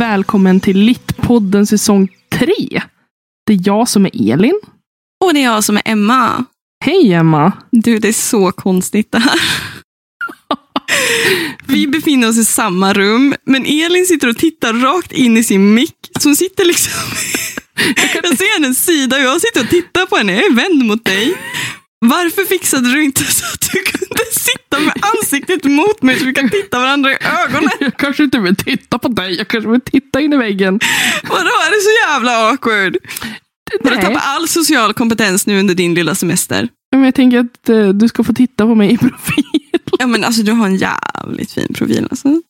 och välkommen till Littpodden säsong 3. Det är jag som är Elin. Och det är jag som är Emma. Hej Emma! Du, det är så konstigt det här. Vi befinner oss i samma rum, men Elin sitter och tittar rakt in i sin mick. Så hon sitter liksom... Jag ser hennes sida och jag sitter och tittar på henne. Jag är vänd mot dig. Varför fixade du inte så att du kunde sitta med ansiktet mot mig så vi kan titta varandra i ögonen? Jag kanske inte vill titta på dig, jag kanske vill titta in i väggen. Vadå, är det så jävla awkward? Har du tappat all social kompetens nu under din lilla semester? Men jag tänker att eh, du ska få titta på mig i profil. Ja men alltså du har en jävligt fin profil alltså.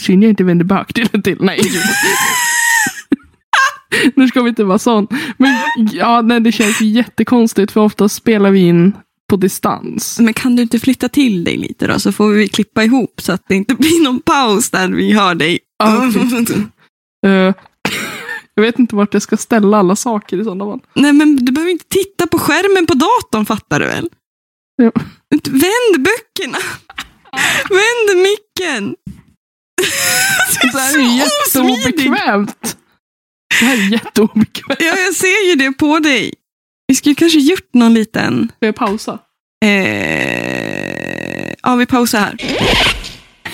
Synd jag inte vänder bak till. Nej. Nu ska vi inte vara sån. Men ja, nej, det känns jättekonstigt för ofta spelar vi in på distans. Men kan du inte flytta till dig lite då så får vi klippa ihop så att det inte blir någon paus där vi hör dig. Ja, Eh, jag vet inte vart jag ska ställa alla saker i sådana fall. Nej men du behöver inte titta på skärmen på datorn fattar du väl? Jo. Vänd böckerna. Vänd micken. Det här är jätteobekvämt. Det här är jätteobekvämt. Ja, jag ser ju det på dig. Vi skulle kanske gjort någon liten... Får jag pausa? Eh... Ja, vi pausar här.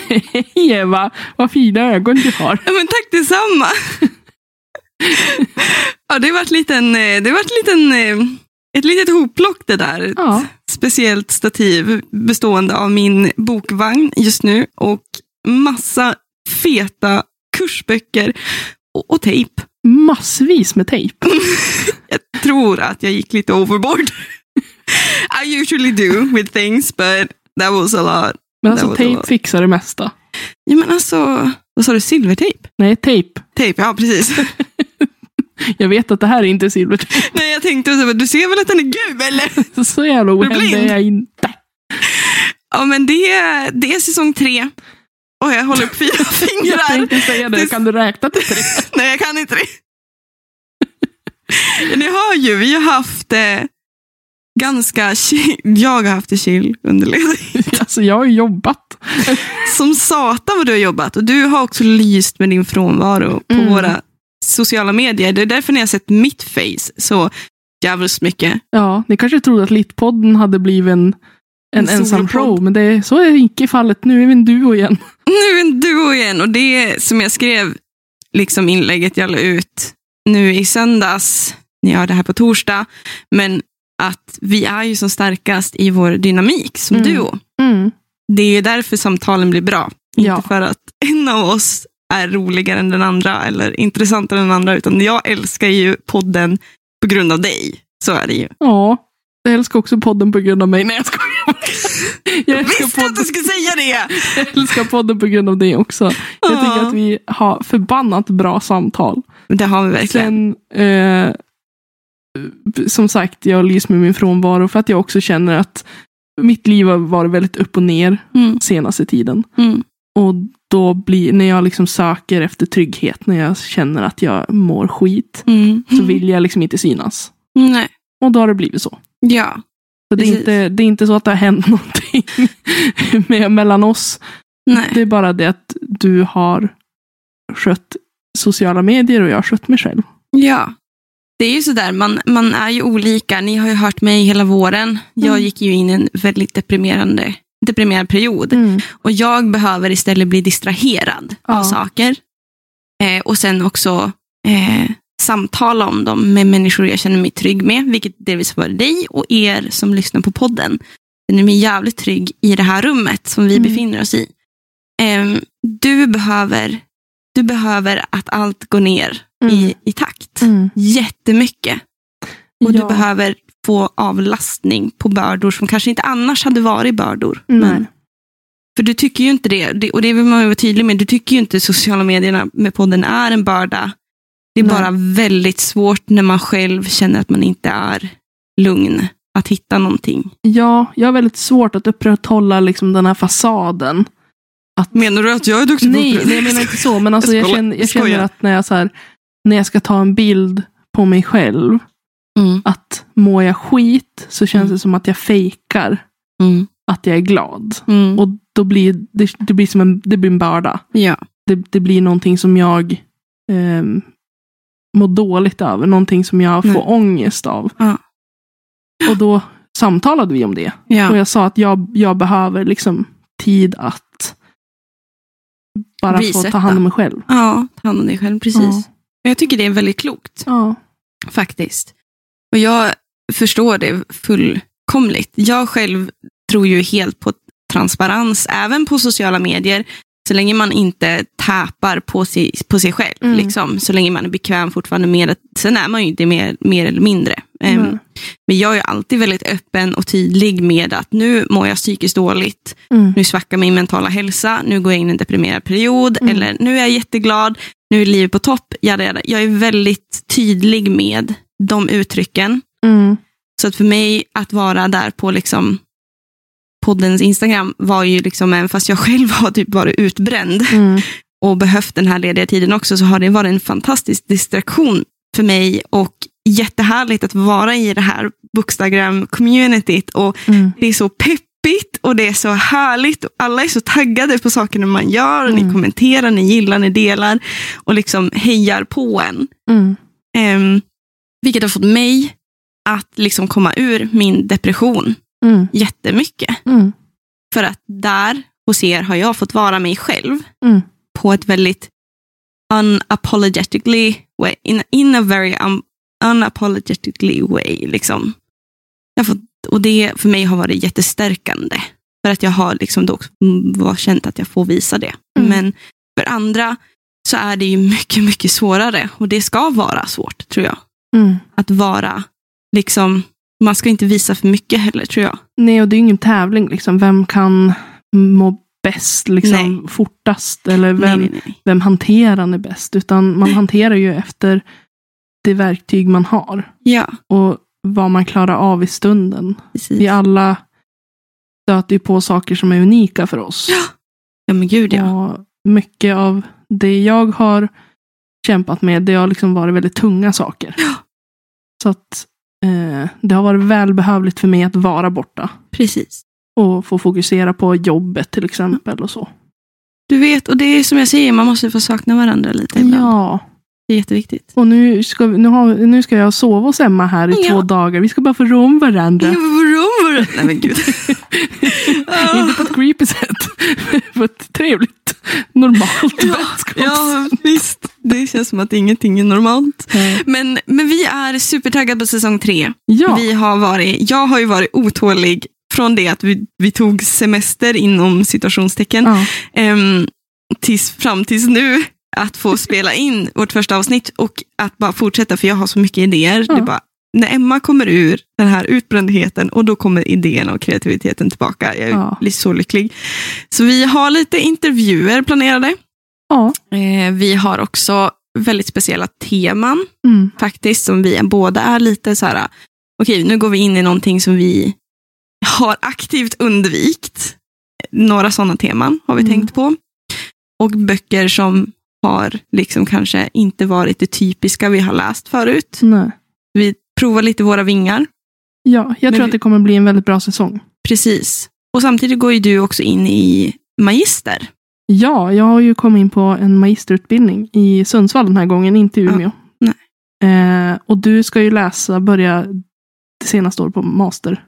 Hej Eva, vad fina ögon du har. Ja, men tack detsamma. ja, det varit liten, eh, det varit liten, eh, ett litet hopplock det där. Ett Ja. speciellt stativ bestående av min bokvagn just nu och massa feta kursböcker och, och tejp. Massvis med tejp. Jag tror att jag gick lite overboard. I usually do with things, but that was a lot. Men alltså tejp fixar det mesta. Ja, men alltså, vad sa du, silvertejp? Nej, tejp. Tejp, ja precis. Jag vet att det här är inte silvertejp. Nej, jag tänkte, så, du ser väl att den är gul eller? Så jävla blind? är jag inte. Ja, men det, är- det är säsong tre. Och jag håller upp fyra Jag fingrar. tänkte säga det, kan du räkna till tre? Nej, jag kan inte det. Ni hör ju, vi har haft eh, ganska chill. Jag har haft det chill under ledighet. Alltså jag har jobbat. Som satan vad du har jobbat. Och du har också lyst med din frånvaro på Mm. våra sociala medier. Det är därför ni har sett mitt face så jävligt mycket. Ja, ni kanske trodde att Littpodden hade blivit en, en, En ensam show, men det, så är inte fallet. Nu är vi en duo igen. Nu är en duo igen och det som jag skrev liksom inlägget jag la ut nu i söndags. Ni hör det här på torsdag. Men att vi är ju som starkast i vår dynamik som Mm. duo. Mm. Det är ju därför samtalen blir bra. Ja. Inte för att en av oss är roligare än den andra eller intressantare än den andra. Utan jag älskar ju podden på grund av dig. Så är det ju. Ja, jag älskar också podden på grund av mig. Nej, jag skojar. Jag visste att du skulle säga det! jag älskar podden på grund av dig också. Jag Ja. tycker att vi har förbannat bra samtal. Det har vi verkligen. Sen, eh, som sagt, jag lyser med min frånvaro för att jag också känner att mitt liv har varit väldigt upp och ner Mm. senaste tiden. Mm. Och då blir, när jag liksom söker efter trygghet, när jag känner att jag mår skit, Mm. så vill jag liksom inte synas. Nej. Och då har det blivit så. Ja. Så det är, inte, det är inte så att det har hänt någonting med, mellan oss. Nej. Det är bara det att du har skött sociala medier och jag har skött mig själv. Ja. Det är ju sådär, man, man är ju olika. Ni har ju hört mig hela våren. Jag Mm. gick ju in i en väldigt deprimerande deprimerad period. Och jag behöver istället bli distraherad Ja. av saker. Eh, och sen också eh, samtala om dem med människor jag känner mig trygg med. Vilket delvis var dig och er som lyssnar på podden. Jag känner mig jävligt trygg i det här rummet som vi Mm. befinner oss i. Eh, du, behöver, du behöver att allt går ner i, i takt. Mm. Jättemycket. Och Ja. du behöver få avlastning på bördor som kanske inte annars hade varit bördor. Men, för du tycker ju inte det, och det vill man vara tydlig med, du tycker ju inte sociala medierna med podden är en börda. Det är Nej. bara väldigt svårt när man själv känner att man inte är lugn att hitta någonting. Ja, jag har väldigt svårt att upprätthålla liksom den här fasaden. Att, Menar du att jag är duktig nej, på nej, jag menar inte så. Men alltså, Jag jag, känner, jag känner att när jag, så här, när jag ska ta en bild på mig själv, Mm, att mår jag skit så känns Mm. det som att jag fejkar mm, att jag är glad. mm. Och då blir det, det blir som en, det blir en börda. ja. det, det blir någonting som jag eh, mår dåligt över. Någonting som jag får Mm. ångest av. Ja. Och då samtalade vi om det. Ja. Och jag sa att jag, jag behöver liksom tid att bara få Resetta. ta hand om mig själv. ja, ta hand om dig själv. Precis. Ja. Jag tycker det är väldigt klokt. Ja. Faktiskt. Och jag förstår det fullkomligt. Jag själv tror ju helt på transparens, även på sociala medier. Så länge man inte täpar på sig, på sig själv. Mm. Liksom, så länge man är bekväm fortfarande med det. Sen är man ju inte mer, mer eller mindre. Ehm, Nej. men jag är alltid väldigt öppen och tydlig med att nu mår jag psykiskt dåligt. Mm. Nu svackar min mentala hälsa. Nu går jag in i en deprimerad period. Mm. Eller nu är jag jätteglad. Nu är livet på topp. Jada, jada. Jag är väldigt tydlig med de uttrycken. Mm. Så att för mig att vara där på liksom poddens Instagram var ju liksom, även fast jag själv har typ varit utbränd Mm. och behövt den här lediga tiden också, så har det varit en fantastisk distraktion för mig och jättehärligt att vara i det här Bookstagram-communityt och Mm. det är så peppigt och det är så härligt och alla är så taggade på sakerna man gör, ni Mm. kommenterar, ni gillar, ni delar och liksom hejar på en. Ehm, vilket har fått mig att liksom komma ur min depression Mm. jättemycket. Mm. För att där hos er har jag fått vara mig själv Mm. på ett väldigt unapologetically way, in, in a very un, unapologetically way. Liksom. Jag fått, och det för mig har varit jättestärkande. För att jag har liksom då var känt att jag får visa det. Mm. Men för andra så är det ju mycket, mycket svårare. Och det ska vara svårt, tror jag. Mm. Att vara, liksom, man ska inte visa för mycket heller, tror jag. Nej, och det är ju ingen tävling. Liksom. Vem kan må bäst, liksom, Nej. fortast? Eller vem, Nej, nej, vem hanterar det bäst? Utan man hanterar ju efter det verktyg man har. Ja, Och vad man klarar av i stunden. precis. Vi alla stöter ju på saker som är unika för oss. Ja, men gud ja. Och mycket av det jag har kämpat med, det har liksom varit väldigt tunga saker. Ja. Så att eh, det har varit välbehövligt för mig att vara borta. Precis. Och få fokusera på jobbet till exempel. och så. Du vet, och det är som jag säger, man måste få sakna varandra lite ibland. Ja, Det är jätteviktigt. och nu ska, vi, nu, har, nu ska jag sova hos Emma här i Ja. två dagar. Vi ska bara få rå om varandra. Nej men gud. Inte på ett creepy sätt. på ett trevligt, normalt ja, ja, visst. Det känns som att ingenting är normalt. Men, men vi är supertaggade på säsong tre. ja. Vi har varit, jag har ju varit otålig från det att vi, vi tog semester inom situationstecken ja. ehm, tills, fram tills nu att få spela in vårt första avsnitt och att bara fortsätta för jag har så mycket idéer. Ja. Det bara, när Emma kommer ur den här utbrändheten och då kommer idén och kreativiteten tillbaka. Jag Ja. blir så lycklig. Så vi har lite intervjuer planerade. ja. Eh, vi har också väldigt speciella teman Mm. faktiskt som vi båda är lite så här, okej nu går vi in i någonting som vi har aktivt undvikt. Några sådana teman har vi Mm. tänkt på. Och böcker som har liksom kanske inte varit det typiska vi har läst förut. Nej. Vi provar lite våra vingar. Ja, jag tror vi- att det kommer bli en väldigt bra säsong. Precis. Och samtidigt går ju du också in i magister. Ja, jag har ju kommit in på en magisterutbildning i Sundsvall den här gången, inte i Ja, Umeå. Eh, och du ska ju läsa, börja det senaste året på master.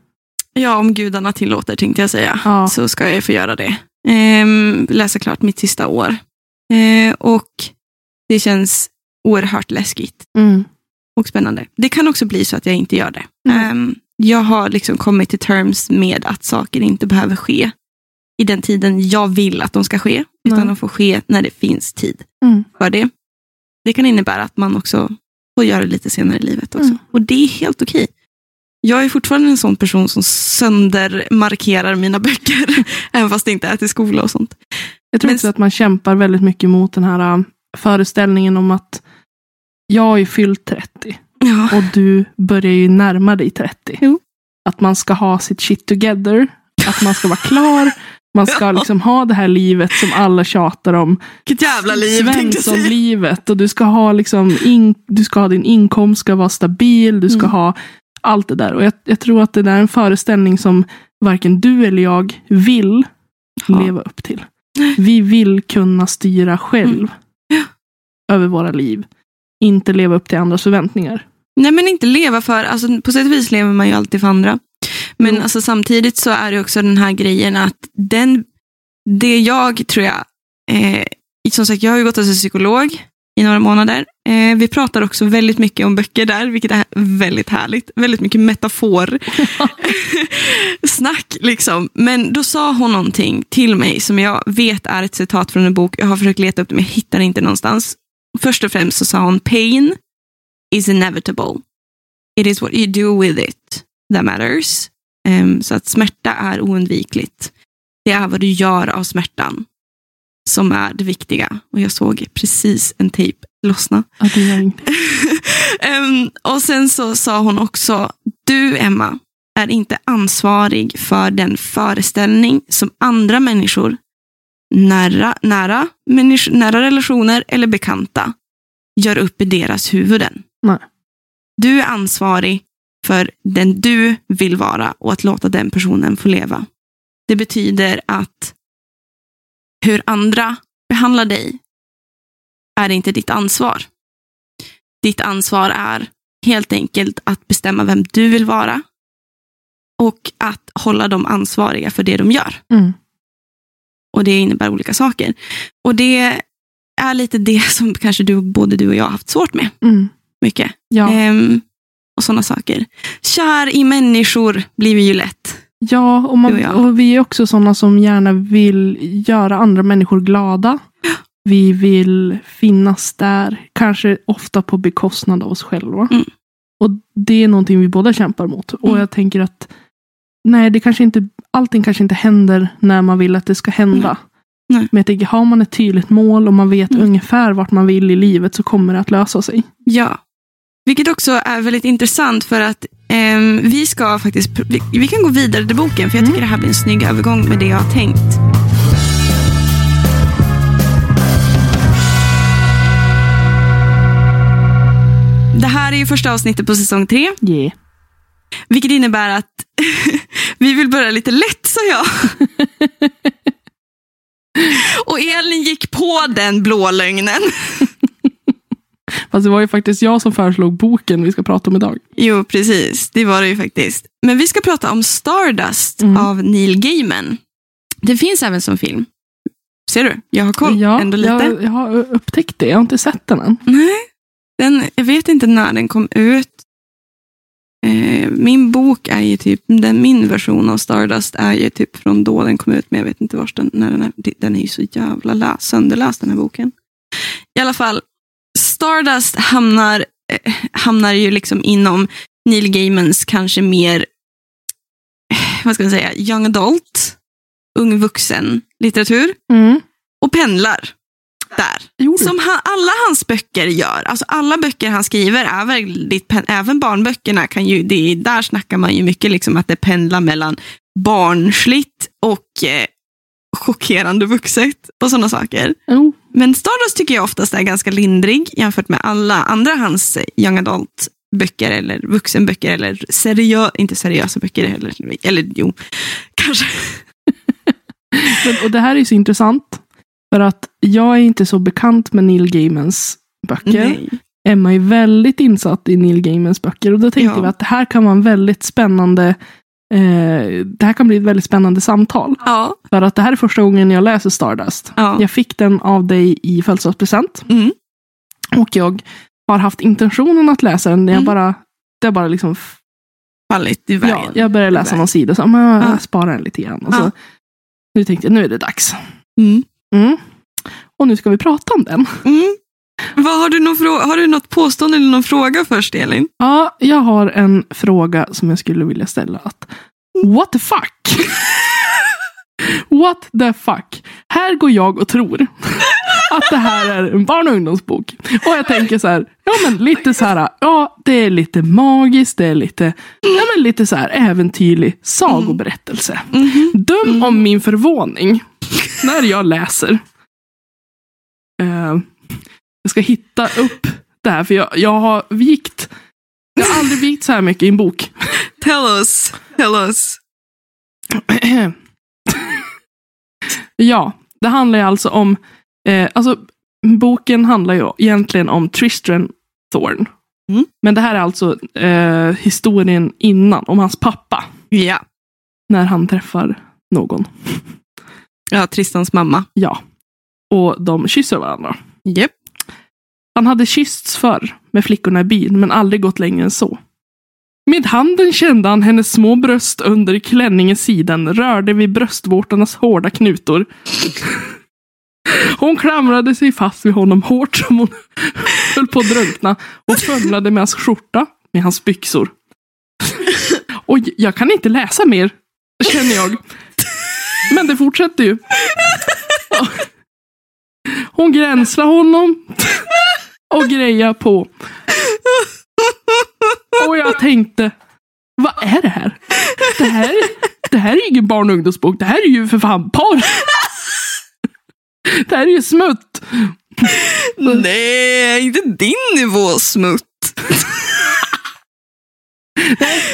Ja, om gudarna tillåter tänkte jag säga. Ja. Så ska jag få göra det. Ehm, läsa klart mitt sista år. Eh, och det känns oerhört läskigt Mm. och spännande. Det kan också bli så att jag inte gör det. Mm. Ehm, jag har liksom kommit till terms med att saker inte behöver ske i den tiden jag vill att de ska ske, utan Nej. de får ske när det finns tid Mm. för det. Det kan innebära att man också får göra det lite senare i livet också. Mm. Och det är helt okej. Jag är fortfarande en sån person som söndermarkerar mina böcker, även fast det inte är till skola och sånt. Jag tror Men- också att man kämpar väldigt mycket mot den här äh, föreställningen om att jag ju fyllt 30 Ja, och du börjar ju närma dig 30. Jo. Att man ska ha sitt shit together, att man ska vara klar, man ska liksom ha det här livet som alla tjatar om. vilket jävla liv. Svensson-livet. Och du ska ha liksom in, du ska ha din inkomst ska vara stabil, du ska Mm. ha allt det där. Och jag, jag tror att det där är en föreställning som varken du eller jag vill Ja. leva upp till. Vi vill kunna styra själv över våra liv. Inte leva upp till andras förväntningar. Nej men inte leva för, alltså på sätt och vis lever man ju alltid för andra. Men Jo. alltså, samtidigt så är det också den här grejen att den, det jag tror jag, eh, som sagt jag har ju gått hos en psykolog i några månader. Eh, vi pratar också väldigt mycket om böcker där, vilket är väldigt härligt. Väldigt mycket metafor. Snack liksom. Men då sa hon någonting till mig som jag vet är ett citat från en bok. Jag har försökt leta upp det men jag hittar det inte någonstans. Först och främst så sa hon pain is inevitable. It is what you do with it that matters. Ehm, så att smärta är oundvikligt. Det är vad du gör av smärtan som är det viktiga. Och jag såg precis en tejp lossna. Ja, det gör ingenting. Ehm, och sen så sa hon också, du Emma är inte ansvarig för den föreställning som andra människor, nära, nära, människ- nära relationer eller bekanta, gör upp i deras huvuden. Nej. Du är ansvarig för den du vill vara och att låta den personen få leva. Det betyder att hur andra behandlar dig är inte ditt ansvar. Ditt ansvar är helt enkelt att bestämma vem du vill vara och att hålla dem ansvariga för det de gör. Mm. Och det innebär olika saker. Och det är lite det som kanske du, både du och jag har haft svårt med. Mm. Mycket. Ja. Ehm, och sådana saker. Kär i människor blir vi ju lätt. Ja, och, man, och och vi är också sådana som gärna vill göra andra människor glada. Vi vill finnas där, kanske ofta på bekostnad av oss själva. Mm. Och det är någonting vi båda kämpar mot. Och Mm. jag tänker att nej, det kanske inte, allting kanske inte händer när man vill att det ska hända. Nej. Men jag tänker, har man ett tydligt mål och man vet Mm. ungefär vart man vill i livet så kommer det att lösa sig. Ja. Vilket också är väldigt intressant för att ehm, vi ska faktiskt, vi, vi kan gå vidare till boken för jag Mm. tycker det här blir en snygg övergång med det jag har tänkt. Det här är ju första avsnittet på säsong tre, Yeah. vilket innebär att vi vill börja lite lätt, sa jag. Och Elin gick på den blå lögnen. Fast det var ju faktiskt jag som föreslog boken vi ska prata om idag. Jo, precis. Det var det ju faktiskt. Men vi ska prata om Stardust Mm. av Neil Gaiman. Det finns även som film. Ser du? Jag har koll ja, ändå lite. Jag, jag har upptäckt det, jag har inte sett den än. Nej, den, jag vet inte när den kom ut. Eh, min bok är ju typ, den, min version av Stardust är ju typ från då den kom ut, men jag vet inte vars den, när den är. Den är ju så jävla läs, sönderläst den här boken. I alla fall, Stardust hamnar, eh, hamnar ju liksom inom Neil Gaimans kanske mer, eh, vad ska man säga, young adult, ung vuxen litteratur Mm. och pendlar där. Jo. Som han, alla hans böcker gör. Alltså alla böcker han skriver är väldigt, även barnböckerna kan ju, det, där snackar man ju mycket liksom att det pendlar mellan barnsligt och eh, chockerande vuxet och sådana saker. Jo. Men Stardust tycker jag oftast är ganska lindrig jämfört med alla andra hans young adult böcker eller vuxenböcker eller seriö, inte seriösa böcker heller. Eller jo, kanske. Men, och det här är så intressant. För att jag är inte så bekant med Neil Gaimans böcker. Nej. Emma är väldigt insatt i Neil Gaimans böcker. Och då tänkte Ja. vi att det här kan vara en väldigt spännande eh, det här kan bli ett väldigt spännande samtal. Ja. För att det här är första gången jag läser Stardust. ja. Jag fick den av dig i födelsedagspresent. Mm. Och jag har haft intentionen att läsa den. Jag Mm. bara, det har bara liksom Fallit i vägen. Ja, jag började läsa någon sida, så men jag Ja. sparar den lite grann. Och Ja. så, nu tänkte jag, nu är det dags. Mm. Mm. Och nu ska vi prata om den. Mm. Vad, har, du någon frå- har du något påstående eller någon fråga först, Elin? Ja, jag har en fråga som jag skulle vilja ställa. Att, what the fuck? what the fuck? Här går jag och tror att det här är en barn och ungdomsbok. Och jag tänker så här, ja men lite så här, ja det är lite magiskt, det är lite, ja men lite så här äventyrlig sagoberättelse. Mhm. Döm om min förvåning när jag läser. Eh, jag ska hitta upp det här, för jag, jag har vikt. Jag har aldrig vikt så här mycket i en bok. Tell us. Tell us. ja, Det handlar ju alltså om, eh, alltså boken handlar ju egentligen om Tristram Thorn. Mm. Men det här är alltså eh, historien innan, om hans pappa. Ja. När han träffar någon. Ja, Tristans mamma. Ja. Och de kysser varandra. Japp. Han hade kyssts förr med flickorna i byn, men aldrig gått längre än så. Med handen kände han hennes små bröst under klänningens sidan, rörde vid bröstvårtornas hårda knutor. Hon klamrade sig fast vid honom hårt som hon höll på att drunkna och fumlade med hans skjorta, med hans byxor. Och jag kan inte läsa mer, känner jag. Men det fortsätter ju. Hon gränslar honom och grejar på. Och jag tänkte, vad är det här? Det här, det här är ingen barn och ungdomsbok. Det här är ju för fan porr. Det här är ju smutt. Nej, inte din nivå smutt.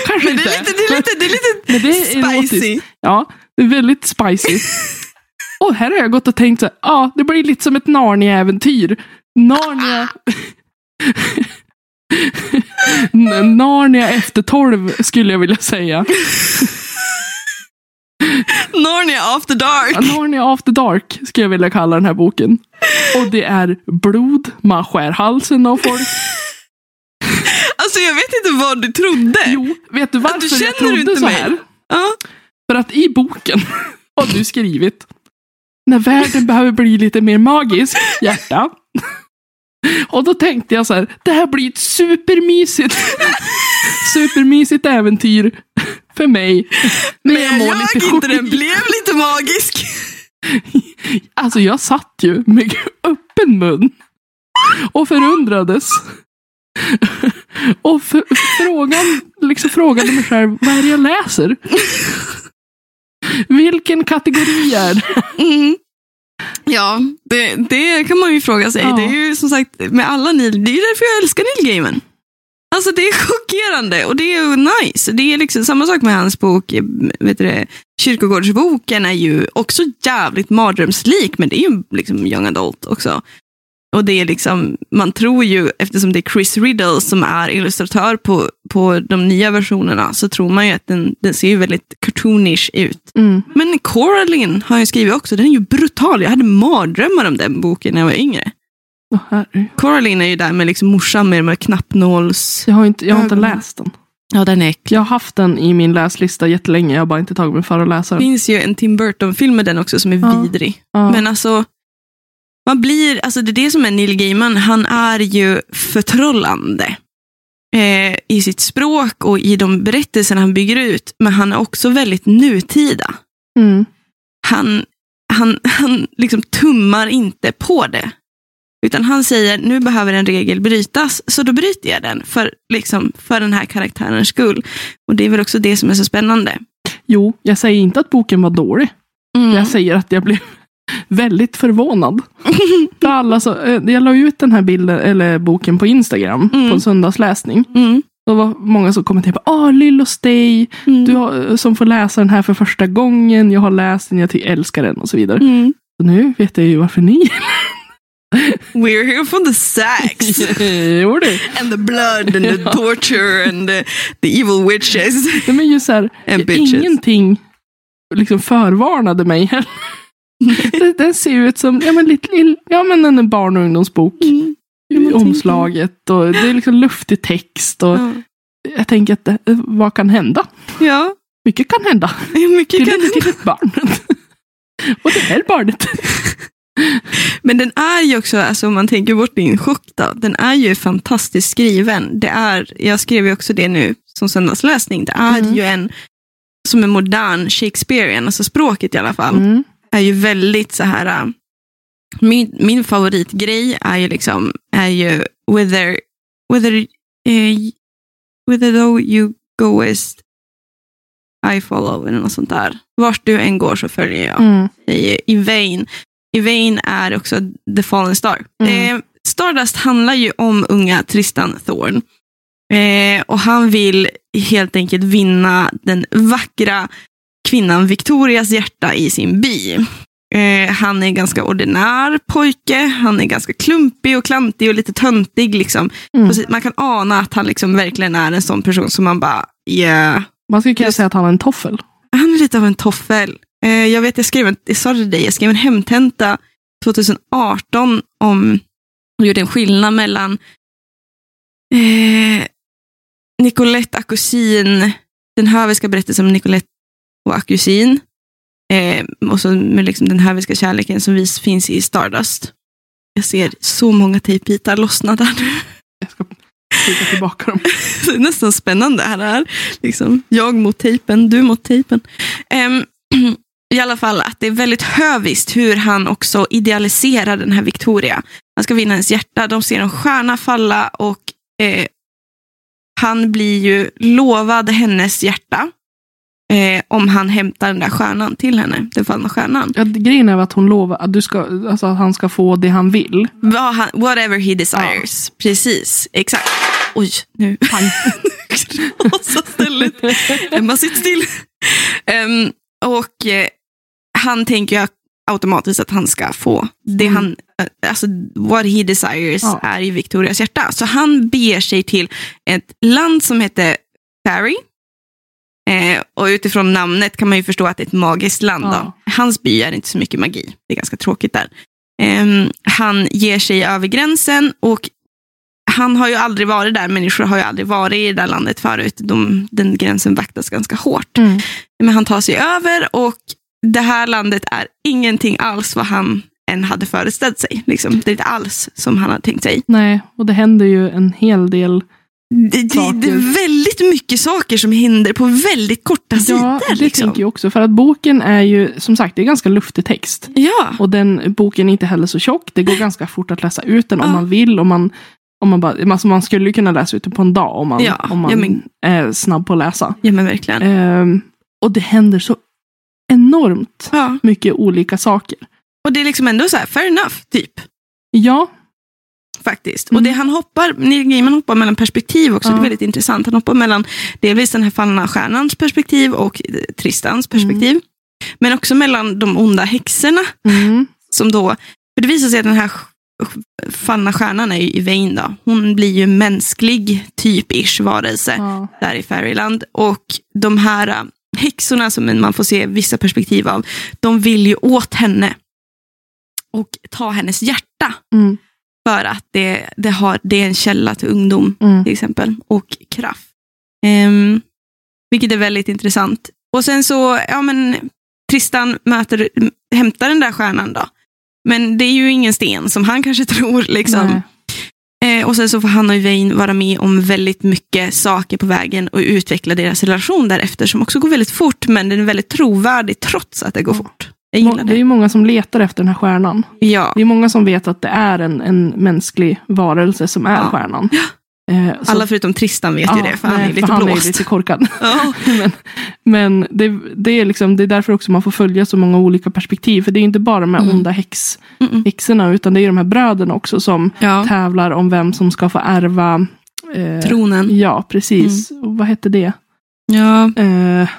Kanske Men det inte. är lite, det är lite, det är lite Men det är spicy. erotiskt. Ja, det är väldigt spicy. Och här har jag gått och tänkt så ja, det blir lite som ett Narnia-äventyr. Narnia... Narnia efter tolv skulle jag vilja säga. Narnia after dark. Narnia After Dark skulle jag vilja kalla den här boken. Och det är blod, man skär halsen av folk. Alltså jag vet inte vad du trodde. Jo, vet du varför känner jag trodde inte så mig. här? Ja. För att i boken har du skrivit när världen behöver bli lite mer magisk, hjärta. Och då tänkte jag så här, det här blir ett supermysigt, supermysigt äventyr för mig. Men jag jag lite inte den blev lite magisk. Alltså jag satt ju med öppen mun och förundrades. Och för, frågan, liksom frågade mig själv, vad är det jag läser? Vilken kategori är det? Mm. Ja, det, det kan man ju fråga sig. Ja. Det är ju som sagt med alla Neil, det är därför jag älskar Neil Gaiman. Alltså det är chockerande och det är nice. Det är liksom samma sak med hans bok, vet du det, Kyrkogårdsboken är ju också jävligt mardrömslik, men det är ju liksom young adult också. Och det är liksom, man tror ju, eftersom det är Chris Riddle som är illustratör på, på de nya versionerna, så tror man ju att den, den ser ju väldigt cartoonish ut. Mm. Men Coraline har jag skrivit också. Den är ju brutal. Jag hade mardrömmar om den boken när jag var yngre. Herre. Coraline är ju där med liksom morsan med de här knappnåls... Jag har inte, jag har inte läst den. Ja, den är äcklig. Jag har haft den i min läslista jättelänge, jag har bara inte tagit mig för att läsa Det den. finns ju en Tim Burton-film med den också som är Ja. vidrig. Ja. Men alltså, man blir, alltså det är det som är Neil Gaiman. Han är ju förtrollande eh, i sitt språk och i de berättelser han bygger ut. Men han är också väldigt nutida. Mm. han, han, han liksom tummar inte på det. Utan han säger, nu behöver en regel brytas, så då bryter jag den för, liksom, för den här karaktärens skull. Och det är väl också det som är så spännande. Jo, jag säger inte att boken var dålig. Mm. Jag säger att jag blev väldigt förvånad. För alla så, eh, jag la ut den här bilden, eller boken på Instagram Mm. på en söndagsläsning. Mm. Då var många som kommenterade Åh, Lill Stay, Mm. du har, som får läsa den här för första gången. Jag har läst den, jag älskar den och så vidare. Mm. Så nu vet jag ju varför ni We're here for the sex. Jo, det. And the blood and the Ja. torture and the, the evil witches. Nej, men just så här, ingenting liksom förvarnade mig heller. Den- Den ser ut som ja, men, lite, ja, men en barn och ungdomsbok. Mm. Ja, omslaget och det är liksom luftig text. Och Ja. Jag tänker att det, vad kan hända? ja, Mycket kan hända. mycket Till, kan till ett barn. och det här barnet. Men den är ju också, alltså om man tänker bort din chock då, den är ju fantastiskt skriven. Det är, jag skrev ju också det nu som söndagsläsning, det är Mm. ju en som en modern Shakespearean, alltså språket i alla fall, Mm. Är ju väldigt så här, äh, min, min favoritgrej är ju liksom, är ju whether, whether, eh, whether though you goest I follow, eller något sånt där. Vart du än går så följer jag Mm. säger Yvain. Yvain är också The Fallen Star. Mm. Eh, Stardust handlar ju om unga Tristan Thorn. Eh, och han vill helt enkelt vinna den vackra kvinnan Victorias hjärta i sin by. Eh, han är en ganska ordinär pojke. Han är ganska klumpig och klantig och lite töntig. Liksom. Mm. Man kan ana att han liksom verkligen är en sån person som man bara, yeah. Man skulle kunna säga att han är en toffel. Han är lite av en toffel. Eh, jag vet, jag skrev en, jag sa det dig, jag skrev en hemtenta 2018 om, och gjorde en skillnad mellan eh, Nicolette Akusin, den höviska berättelsen om Nicolette och Akusin, eh, och så med liksom den höviska kärleken som vis, finns i Stardust. Jag ser så många tejpbitar lossna där nu. Jag ska trycka tillbaka dem. Det är nästan spännande här. här. Liksom, jag mot tejpen, du mot tejpen. Ehm, I alla fall att det är väldigt höviskt hur han också idealiserar den här Victoria. Han ska vinna hennes hjärta, de ser en stjärna falla och eh, han blir ju lovad hennes hjärta eh, om han hämtar den där stjärnan till henne, den fallna stjärnan. Ja, grejen är att hon lovar att, du ska, alltså att han ska få det han vill. Han, whatever he desires. Precis, exakt. Oj, nu Pang. rasar stället. Emma, sitt still. Ehm, och eh, han tänker ju automatiskt att han ska få det Mm. han, eh, alltså what he desires Ja. är i Victorias hjärta. Så han beger sig till ett land som heter Fairy. Eh, och utifrån namnet kan man ju förstå att det är ett magiskt land. Ja. Hans by är inte så mycket magi. Det är ganska tråkigt där. Ehm, han ger sig över gränsen och han har ju aldrig varit där. Människor har ju aldrig varit i det där landet förut. De, den gränsen vaktas ganska hårt. Mm. Men han tar sig över och det här landet är ingenting alls vad han än hade föreställt sig. Liksom. Det är inte alls som han hade tänkt sig. Nej, och det händer ju en hel del. Det, det, det är väldigt mycket saker som händer på väldigt korta Ja, sidor. det liksom. tänker jag också. För att boken är ju, som sagt, det är ganska luftig text. Ja, Och den boken är inte heller så tjock. Det går ganska fort att läsa ut den om Ja. man vill. Om man, om man, bara, alltså man skulle ju kunna läsa ut den på en dag om man, Ja, om man men- är snabb på att läsa. ja men verkligen. Ehm, och det händer så enormt mycket olika saker. Och det är liksom ändå så här, fair enough, typ. Ja, Faktiskt. Mm. Och det han hoppar, Neil Gaiman hoppar mellan perspektiv också. Ja. Det är väldigt intressant. Han hoppar mellan delvis den här fallna stjärnans perspektiv och eh, Tristans perspektiv. Men också mellan de onda häxorna mm. som då, för det visar sig att den här fallna stjärnan är ju Yvain då. Hon blir ju mänsklig typ-ish varelse ja. där i Fairyland. Och de här äh, häxorna som man får se vissa perspektiv av, de vill ju åt henne och ta hennes hjärta. Mm. För att det, det, har, det är en källa till ungdom Mm. till exempel och kraft. Ehm, vilket är väldigt intressant. Och sen så, ja men Tristan möter, hämtar den där stjärnan då. Men det är ju ingen sten som han kanske tror. Liksom. Eh, och sen så får han och Yvain vara med om väldigt mycket saker på vägen och utveckla deras relation därefter som också går väldigt fort men den är väldigt trovärdig trots att det går Ja. fort. Jag gillar Det är det. ju många som letar efter den här stjärnan. Ja, Det är många som vet att det är en, en mänsklig varelse som är Ja. stjärnan. Eh, så- alla förutom Tristan vet ju det för han nej, är lite för han blåst. är lite korkad. Ja. men men det, det, är liksom, det är därför också man får följa så många olika perspektiv. För det är inte bara de här Mm. onda häx, häxorna, utan det är de här bröderna också som Ja. tävlar om vem som ska få ärva. Eh, Tronen. ja, precis. Och vad hette det? Ja, Eh,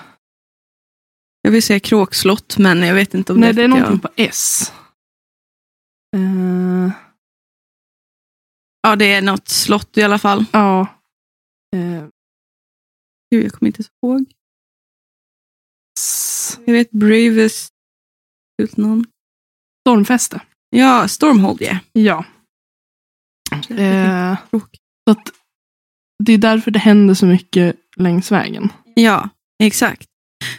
jag vill säga kråkslott men jag vet inte om nej, det det är någonting jag... på S. Eh, Ja, det är något slott i alla fall. ja. Eh, Gud, jag kommer inte ihåg. s- Jag vet Bravest... Någon. Stormfäste. Ja, Stormhold yeah. Ja. Tråkigt. så att det är därför det händer så mycket längs vägen. Ja, exakt.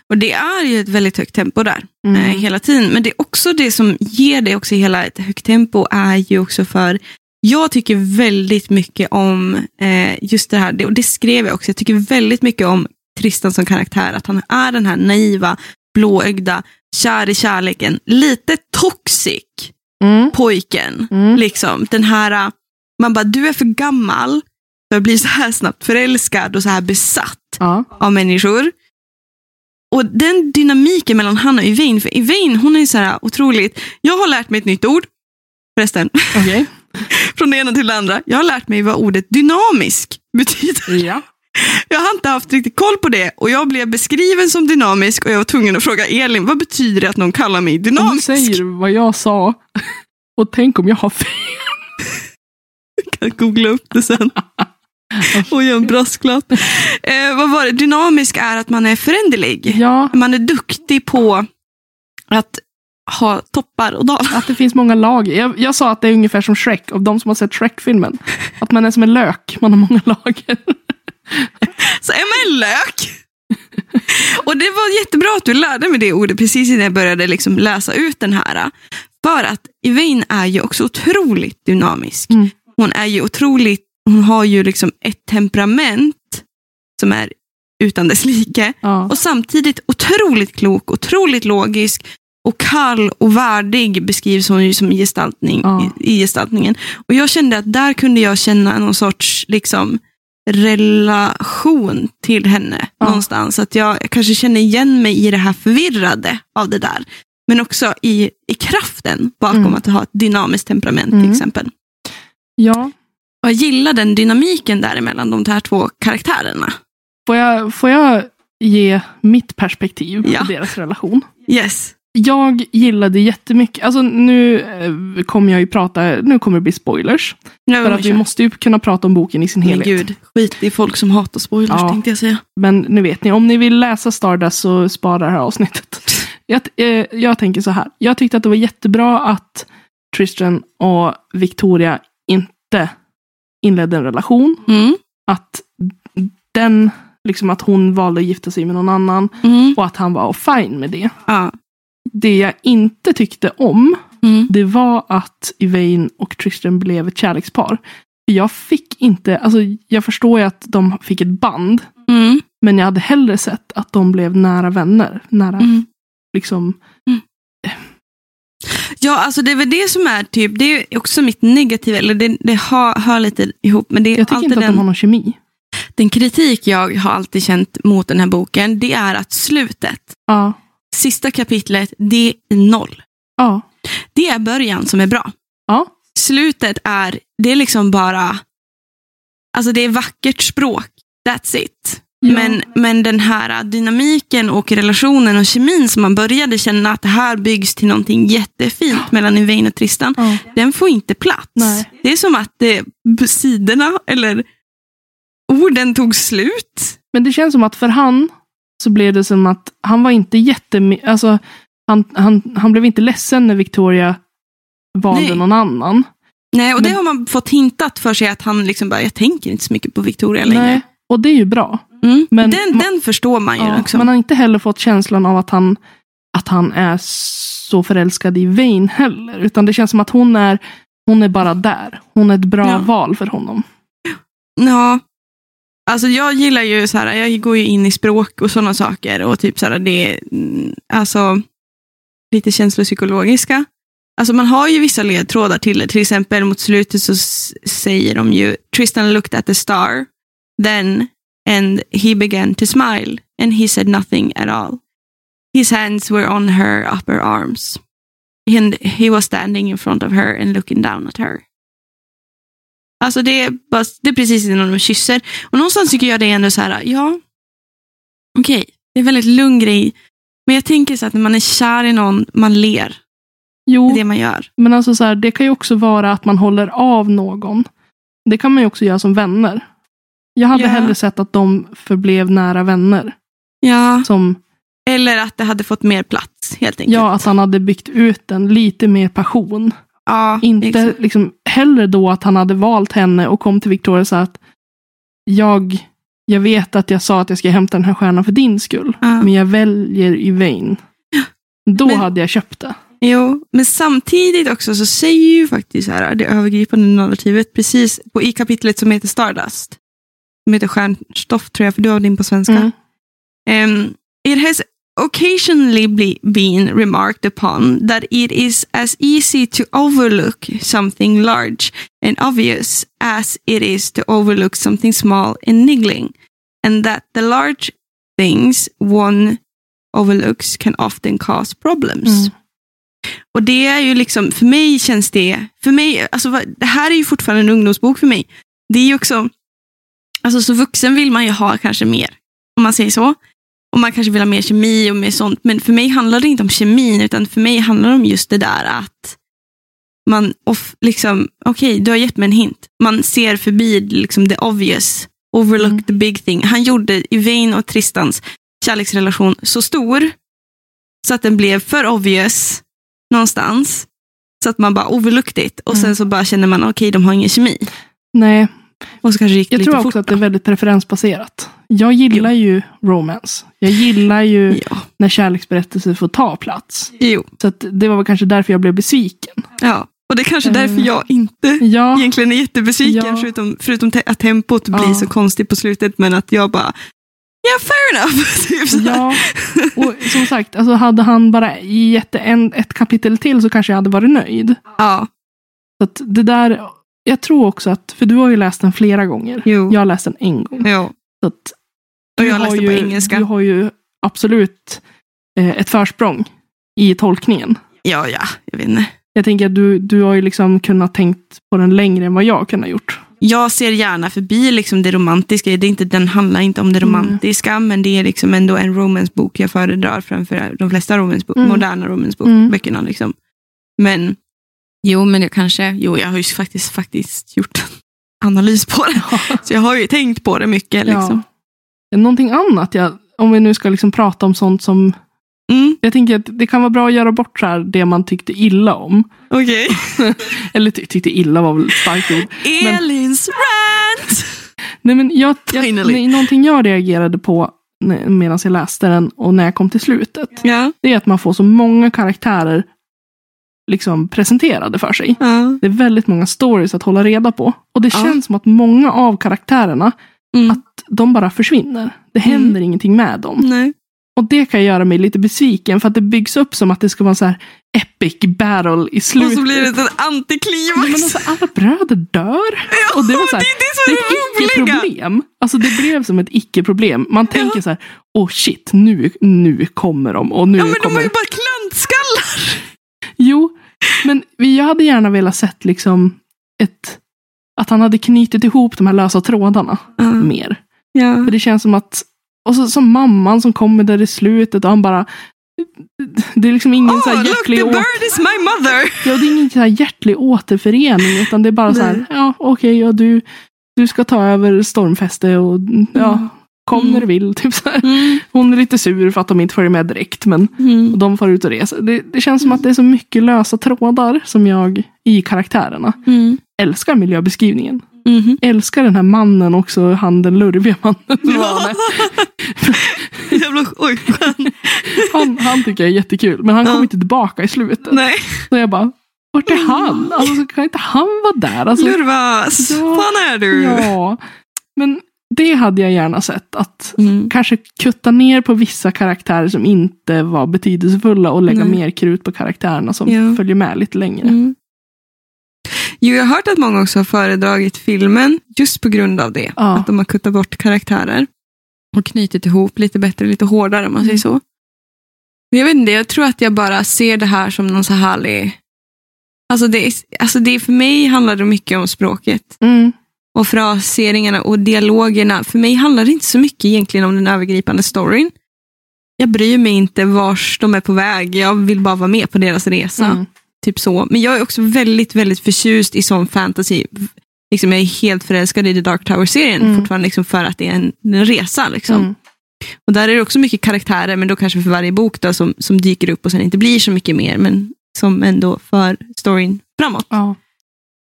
Och det är ju ett väldigt högt tempo där. Mm. eh, hela tiden. Men det är också det som ger det också hela ett högt tempo är ju också för jag tycker väldigt mycket om eh, just det här, det, och det skrev jag också, jag tycker väldigt mycket om Tristan som karaktär, att han är den här naiva, blåögda, kär i kärleken, lite toxic Mm. pojken. Mm. Liksom, den här, äh, man bara, du är för gammal för att bli så här snabbt förälskad och så här besatt Ja. av människor. Och den dynamiken mellan han och Yvain, för Yvain hon är så här otroligt, jag har lärt mig ett nytt ord, förresten, Okej. från det ena till det andra. Jag har lärt mig vad ordet dynamisk betyder. Ja. Jag har inte haft riktigt koll på det och jag blev beskriven som dynamisk och jag var tvungen att fråga Elin, vad betyder det att någon kallar mig Om du dynamisk? säger vad jag sa. Och tänk om jag har fel. Jag kan googla upp det sen. Och göra en brasklapp. Eh, vad var det? Dynamisk är att man är föränderlig. Ja, Man är duktig på att ha toppar och dalar. att det finns många lager. Jag, jag sa att det är ungefär som Shrek, av de som har sett Shrek-filmen. Att man är som en lök, man har många lager. Så är man en lök. Och det var jättebra att du lärde mig det ordet precis innan jag började liksom läsa ut den här. För att Elaine är ju också otroligt dynamisk. Mm. Hon är ju otroligt, hon har ju liksom ett temperament som är utan dess like. Ja. Och samtidigt otroligt klok, otroligt logisk och kall och värdig beskrivs hon ju som gestaltning, Ja. i, i gestaltningen. Och jag kände att där kunde jag känna någon sorts liksom, relation till henne Ja. någonstans. Att jag, jag kanske känner igen mig i det här förvirrade av det där. Men också i, i kraften bakom Mm. att ha ett dynamiskt temperament Mm. till exempel. ja. Och jag gillar den dynamiken däremellan de här två karaktärerna. Får, jag, får jag ge mitt perspektiv Ja. på deras relation? Yes. Jag gillade jättemycket, alltså nu eh, kommer jag ju prata, nu kommer det bli spoilers. Ja, För att vi måste ju kunna prata om boken i sin Men helhet. gud, skit i folk som hatar spoilers Ja. tänkte jag säga. Men nu vet ni, om ni vill läsa Stardust så spara det här avsnittet. Jag, eh, jag tänker så här, jag tyckte att det var jättebra att Tristan och Victoria inte inledde en relation. Mm. Att den, liksom att hon valde att gifta sig med någon annan Mm. och att han var fine med det. Ja. Det jag inte tyckte om, Mm. det var att Yvain och Tristan blev ett kärlekspar. Jag fick inte, alltså jag förstår ju att de fick ett band, Mm. men jag hade hellre sett att de blev nära vänner. Nära, Mm. liksom. Ja, alltså det är väl det som är typ, det är också mitt negativa, eller det, det hör, hör lite ihop, men det är Jag tycker inte att den, de har någon kemi. den kritik jag har alltid känt mot den här boken, det är att slutet, Ja, sista kapitlet, det är noll. ja, Det är början som är bra. ja. Slutet är, det är liksom bara, alltså det är vackert språk, that's it. Ja. Men, men den här dynamiken och relationen och kemin som man började känna att det här byggs till någonting jättefint mellan Yvain och Tristan, ja. den får inte plats. Nej. Det är som att det, sidorna eller orden tog slut. Men det känns som att för han så blev det som att han var inte jätte... Alltså, han, han, han blev inte ledsen när Victoria valde Nej. någon annan. Nej, och det Men- har man fått hintat för sig att han liksom bara, jag tänker inte så mycket på Victoria längre. Nej, och det är ju bra. Mm. Men- den, den förstår man ju Ja, också. man har inte heller fått känslan av att han, att han är så förälskad i Vane heller. Utan det känns som att hon är, hon är bara där. Hon är ett bra Ja. val för honom. Ja. Alltså jag gillar ju så här, jag går ju in i språk och sådana saker och typ så här, det är mm, alltså lite känslopsykologiska. Alltså man har ju vissa ledtrådar till det. Till exempel mot slutet så säger de ju Tristan looked at the star, then and he began to smile and he said nothing at all. His hands were on her upper arms. And he was standing in front of her and looking down at her. Alltså det är, bara, det är precis innan de kysser. Och någonstans tycker jag det är ändå så här, ja, okej, det är en väldigt lugn grej. Men jag tänker så att när man är kär i någon, man ler. Det Jo, är det man gör. men alltså så här, det kan ju också vara att man håller av någon. Det kan man ju också göra som vänner. Jag hade Ja. hellre sett att de förblev nära vänner. Ja. Som, Eller att det hade fått mer plats, helt enkelt. ja, att han hade byggt ut den lite mer passion. ja Inte exakt. liksom, hellre då att han hade valt henne och kom till Victoria och sa att jag, jag vet att jag sa att jag ska hämta den här stjärnan för din skull. Ja. Men jag väljer Yvain. Då Men- hade jag köpt det. Jo, men samtidigt också så säger ju faktiskt här, det övergripande narrativet precis på, i kapitlet som heter Stardust. Som heter Stjärnstoff tror jag, för du har din på svenska. Mm. Um, it has occasionally been remarked upon that it is as easy to overlook something large and obvious as it is to overlook something small and niggling, and that the large things one overlooks can often cause problems. Mm. Och det är ju liksom, för mig känns det, för mig, alltså det här är ju fortfarande en ungdomsbok för mig. Det är ju också, Alltså så vuxen vill man ju ha kanske mer. Om man säger så. Och man kanske vill ha mer kemi och mer sånt. Men för mig handlar det inte om kemin, utan för mig handlar det om just det där att man, off, liksom, okej, okay, du har gett mig en hint. Man ser förbi liksom the obvious, overlook Mm. the big thing. Han gjorde Yvain och Tristans kärleksrelation så stor så att den blev för obvious någonstans. Så att man bara overlooked it. Och Mm. sen så bara känner man, okej, de har ingen kemi. Nej, Och så kanske gick jag lite tror fort. också att det är väldigt preferensbaserat. Jag gillar ju romance. Jag gillar ju Ja. när kärleksberättelser får ta plats. Jo. Så det var väl kanske därför jag blev besviken. Ja. Och det är kanske är Eh. därför jag inte Ja, egentligen är jättebesviken. Ja. Förutom, förutom te- att tempot blir Ja. så konstigt på slutet. Men att jag bara, ja fair enough. typ ja. Och som sagt, alltså hade han bara gett en, ett kapitel till så kanske jag hade varit nöjd. ja. Så det där, jag tror också att, för du har ju läst den flera gånger. Jo. Jag har läst den en gång. Jo. Så att Och jag har läste på ju, engelska. Du har ju absolut eh, ett försprång i tolkningen. Ja, ja, jag vet inte. Jag tänker att du, du har ju liksom kunnat tänkt på den längre än vad jag har kunnat gjort. Jag ser gärna förbi liksom det romantiska. Det är inte, den handlar inte om det Mm. romantiska, men det är liksom ändå en romancebok jag föredrar framför de flesta romancebok, Mm. moderna romanceböckerna. Liksom. Men, jo, men jag kanske, jo, jag har ju faktiskt, faktiskt gjort en analys på det. Så jag har ju tänkt på det mycket. Liksom. Ja. Någonting annat, jag, om vi nu ska liksom prata om sånt som... Mm, Jag tänker att det kan vara bra att göra bort så här det man tyckte illa om. Okej. Eller ty, tyckte illa var väl starkt ord. Elins rant! Nej, men jag, jag, nej, någonting jag reagerade på medan jag läste den och när jag kom till slutet. Ja. Det är att man får så många karaktärer liksom presenterade för sig. ja. Det är väldigt många stories att hålla reda på. Och det Ja. känns som att många av karaktärerna, Mm. att de bara försvinner. Det händer ingenting med dem. Nej. Och det kan göra mig lite besviken för att det byggs upp som att det ska vara en så här epic battle i slutet. Och så blir det Ja, antiklimax. men alltså, alla bröder dör. och det var så här, det är det som är ett icke-problem. Alltså det blev som ett icke-problem. Man tänker så här, oh shit, nu, nu kommer de. Och nu Ja, men de kommer... har ju bara klantskallar. Jo, men vi- jag hade gärna velat sett liksom ett... Att han hade knutit ihop de här lösa trådarna mer. Ja. För det känns som att... Och så som mamman som kommer där i slutet och han bara... Det är liksom ingen så Oh, här look, hjärtlig, the å... bird is my mother. ja, det är ingen så här hjärtlig återförening. Utan det är bara så här, Nej. ja okej, ja, du, du ska ta över stormfäste och ja, Mm. Kom Mm. när du vill. Typ så. Mm. Hon är lite sur för att de inte följer med direkt. Men Mm. de får ut och reser. Det, det känns som att det är så mycket lösa trådar som jag i karaktärerna. Mm. Älskar miljöbeskrivningen. Mhm. Älskar den här mannen också, han den lurviga mannen. med. Jävla, oj. Han, han tycker jag är jättekul, men han Ja. kommer inte tillbaka i slutet. Nej, Så jag bara, vart är han? Alltså, så kan inte han vara där? Alltså, Lurvas. Ja. Fan är du? ja. Men det hade jag gärna sett. Att Mm. kanske kutta ner på vissa karaktärer som inte var betydelsefulla och lägga Nej. mer krut på karaktärerna som Ja. följer med lite längre. Mm. Jo, jag har hört att många också har föredragit filmen just på grund av det. Ja. Att de har kuttat bort karaktärer. Och knutit ihop lite bättre, lite hårdare om man Mm. säger så. Men jag vet inte, jag tror att jag bara ser det här som någon så härlig... Alltså det, är, alltså det är, för mig handlar det mycket om språket. Mm. Och fraseringarna och dialogerna. För mig handlar det inte så mycket egentligen om den övergripande storyn. Jag bryr mig inte vars de är på väg. Jag vill bara vara med på deras resa. Mm. Typ så. Men jag är också väldigt, väldigt förtjust i sån fantasy. Liksom jag är helt förälskad i The Dark Tower-serien Mm. fortfarande liksom för att det är en, en resa. Liksom. Mm. Och där är det också mycket karaktärer, men då kanske för varje bok då, som, som dyker upp och sen inte blir så mycket mer, men som ändå för storyn framåt. Ja.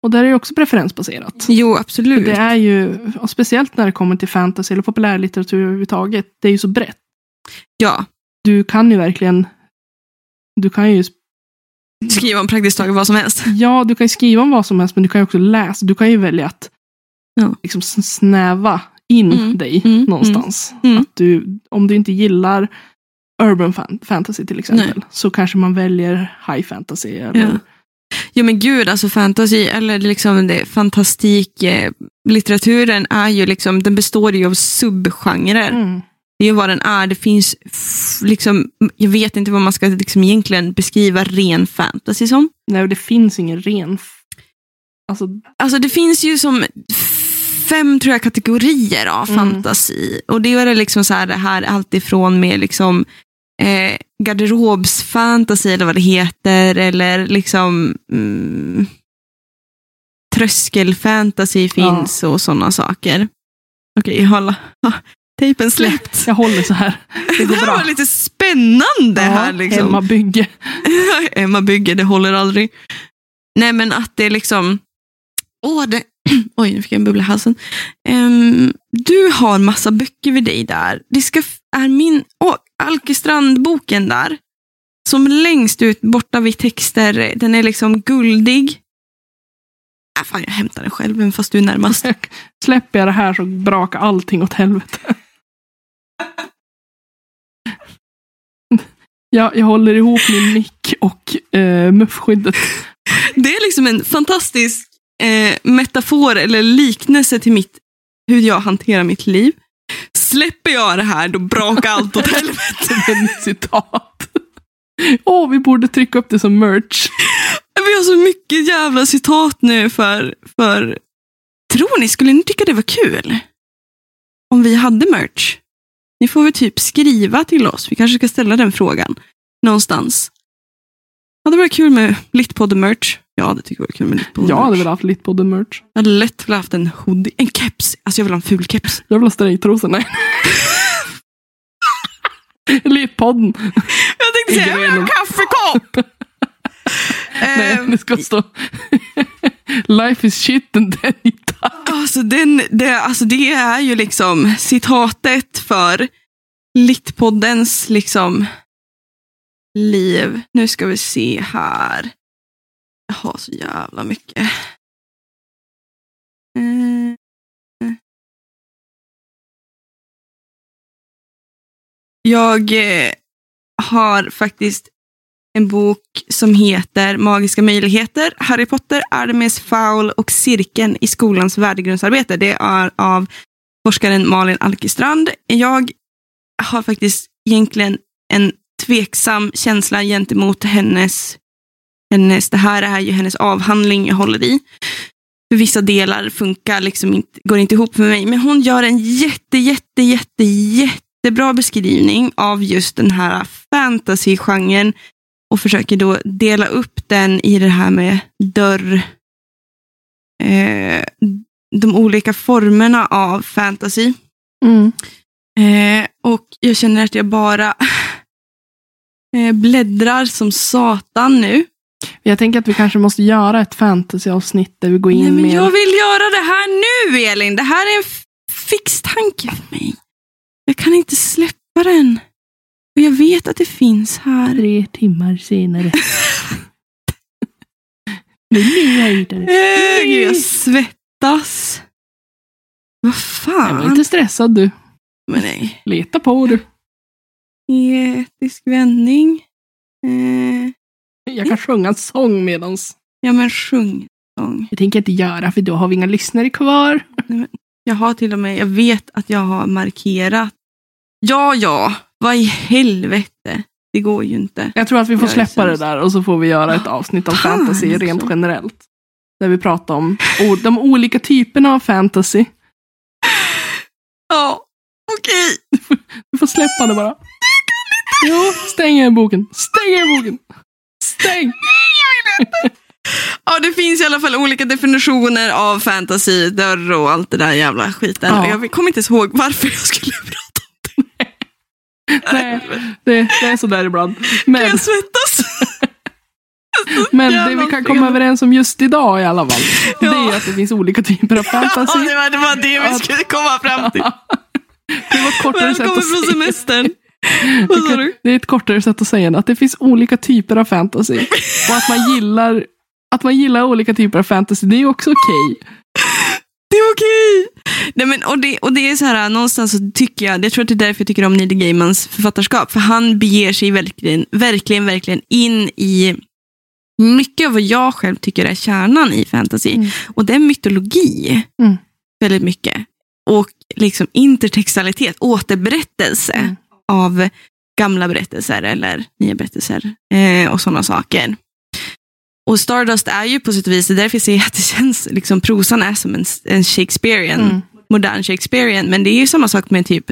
Och där är det också preferensbaserat. Jo, absolut. Det är ju, och speciellt när det kommer till fantasy eller populärlitteratur överhuvudtaget, det är ju så brett. Ja, Du kan ju verkligen, du kan ju, skriva om praktiskt taget vad som helst. ja du kan ju skriva om vad som helst men du kan ju också läsa, du kan ju välja att Ja. liksom snäva in Mm. dig Mm. någonstans. Mm. Att du, om du inte gillar urban fan, fantasy till exempel, så kanske man väljer high fantasy. Eller, Ja. Jo men gud, alltså fantasy, eller liksom det, fantastik, eh, litteraturen är ju liksom, den består ju av subgenrer. Mm. Det är ju vad den är. Det finns, liksom, jag vet inte vad man ska liksom egentligen beskriva ren fantasy som. Nej, och det finns ingen ren... Alltså, Alltså det finns ju som fem tror jag, kategorier av Mm. fantasi. Och det är liksom så här, det här alltifrån med liksom eh, garderobsfantasy eller vad det heter. Eller liksom mm, tröskelfantasy finns och sådana saker. Okej, hålla. Ah, tejpen släppt. Jag håller så här. Det Det här bra. var lite spännande här. Liksom. Emma Bygge. Emma bygger, det håller aldrig. Nej, men att det är liksom... Åh, det... Oj, nu fick jag en bubbla i halsen. Ehm, du har massa böcker vid dig där. Det ska, är min... Åh, Alkestrand-boken där. Som längst ut borta vid texter, den är liksom guldig. Äh, fan, jag hämtar den själv, även fast du är närmast. Släpper jag det här så brakar allting åt helvete. Jag, jag håller ihop min mick och eh, muffskyddet. Det är liksom en fantastisk eh, metafor eller liknelse till mitt, hur jag hanterar mitt liv. Släpper jag det här, då brakar allt åt helvete. Citat. Åh, vi borde trycka upp det som merch. Vi har så mycket jävla citat nu för, för... Tror ni, skulle ni tycka det var kul? Om vi hade merch? Ni får väl typ skriva till oss. Vi kanske ska ställa den frågan någonstans. Hade det varit kul med Littpodden-merch? Ja, det tycker jag var kul med Littpodden-merch. Jag hade väl haft lite på the merch. Jag hade lätt velat haft en hoodie. En keps. Alltså jag vill ha en ful keps. Jag vill ha strejktrosor. Nej. Litpodden. Jag tänkte säga, jag vill ha en kaffekopp! Nej, det ska stå Life is shit and then die. alltså, den, det, alltså det är ju liksom citatet för Littpoddens liksom liv. Nu ska vi se här. Jag har så jävla mycket. Eh. Jag eh, har faktiskt en bok som heter Magiska möjligheter, Harry Potter, Artemis Fowl och Cirkeln i skolans värdegrundsarbete. Det är av forskaren Malin Alkestrand. Jag har faktiskt egentligen en tveksam känsla gentemot hennes, hennes, det här är ju hennes avhandling jag håller i. För vissa delar funkar liksom inte, går inte ihop med mig, men hon gör en jätte, jätte, jätte, jättebra beskrivning av just den här fantasy-genren och försöker då dela upp den i det här med dörr, eh, de olika formerna av fantasy. Mm. Eh, och jag känner att jag bara eh, bläddrar som satan nu. Jag tänker att vi kanske måste göra ett fantasyavsnitt där vi går in Nej, men med... jag vill göra det här nu, Elin. Det här är en fix tanke för mig. Jag kan inte släppa den. Och jag vet att det finns här. Tre timmar senare. nu är jag. Eh, gud, jag svettas. Vad Jag var fan? inte stressad du. Men nej. Leta på du. Etisk vändning. Eh, Jag kan sjunga en sång medans. ja, men sjung sång. Det tänker jag inte göra för då har vi inga lyssnare kvar. Jag har till och med, jag vet att jag har markerat. Ja, ja, vad i helvete. Det går ju inte. Jag tror att vi får Jag släppa det där och så får vi göra ett avsnitt om Fan, fantasy rent generellt. Där vi pratar om de olika typerna av fantasy. Ja, okej. Vi får släppa det bara. Jo, stäng igen boken. Stäng igen boken. Stäng! Ja, det finns i alla fall olika definitioner av fantasy, dörr och allt det där jävla skiten. Ja. Jag kommer inte ens ihåg varför jag skulle prata om Nej, det, det är sådär ibland. det. Men, Jag svettas. men det vi kan komma överens om just idag i alla fall. Det Ja. är att det finns olika typer av Ja, fantasy. det var det, var det vi skulle komma fram till. Det var ett kortare sätt Välkommen att från semestern. Det är ett kortare sätt att säga det, att det finns olika typer av fantasy. Och att man gillar, att man gillar olika typer av fantasy, det är också okej. Det är okej. Nej, men, och, det, och det är så här, någonstans så tycker jag, jag tror att det är därför jag tycker om Neil Gaimans författarskap, för han beger sig verkligen, verkligen, verkligen in i mycket av vad jag själv tycker är kärnan i fantasy. Mm. Och det är mytologi. Mm. Väldigt mycket. Och liksom intertextualitet, återberättelse Mm. Av gamla berättelser eller nya berättelser eh, och sådana saker. och Stardust är ju på och vis, det är därför jag säger att det känns, liksom, prosan är som en, en Shakespearean, Mm. modern Shakespearean. Men det är ju samma sak med typ,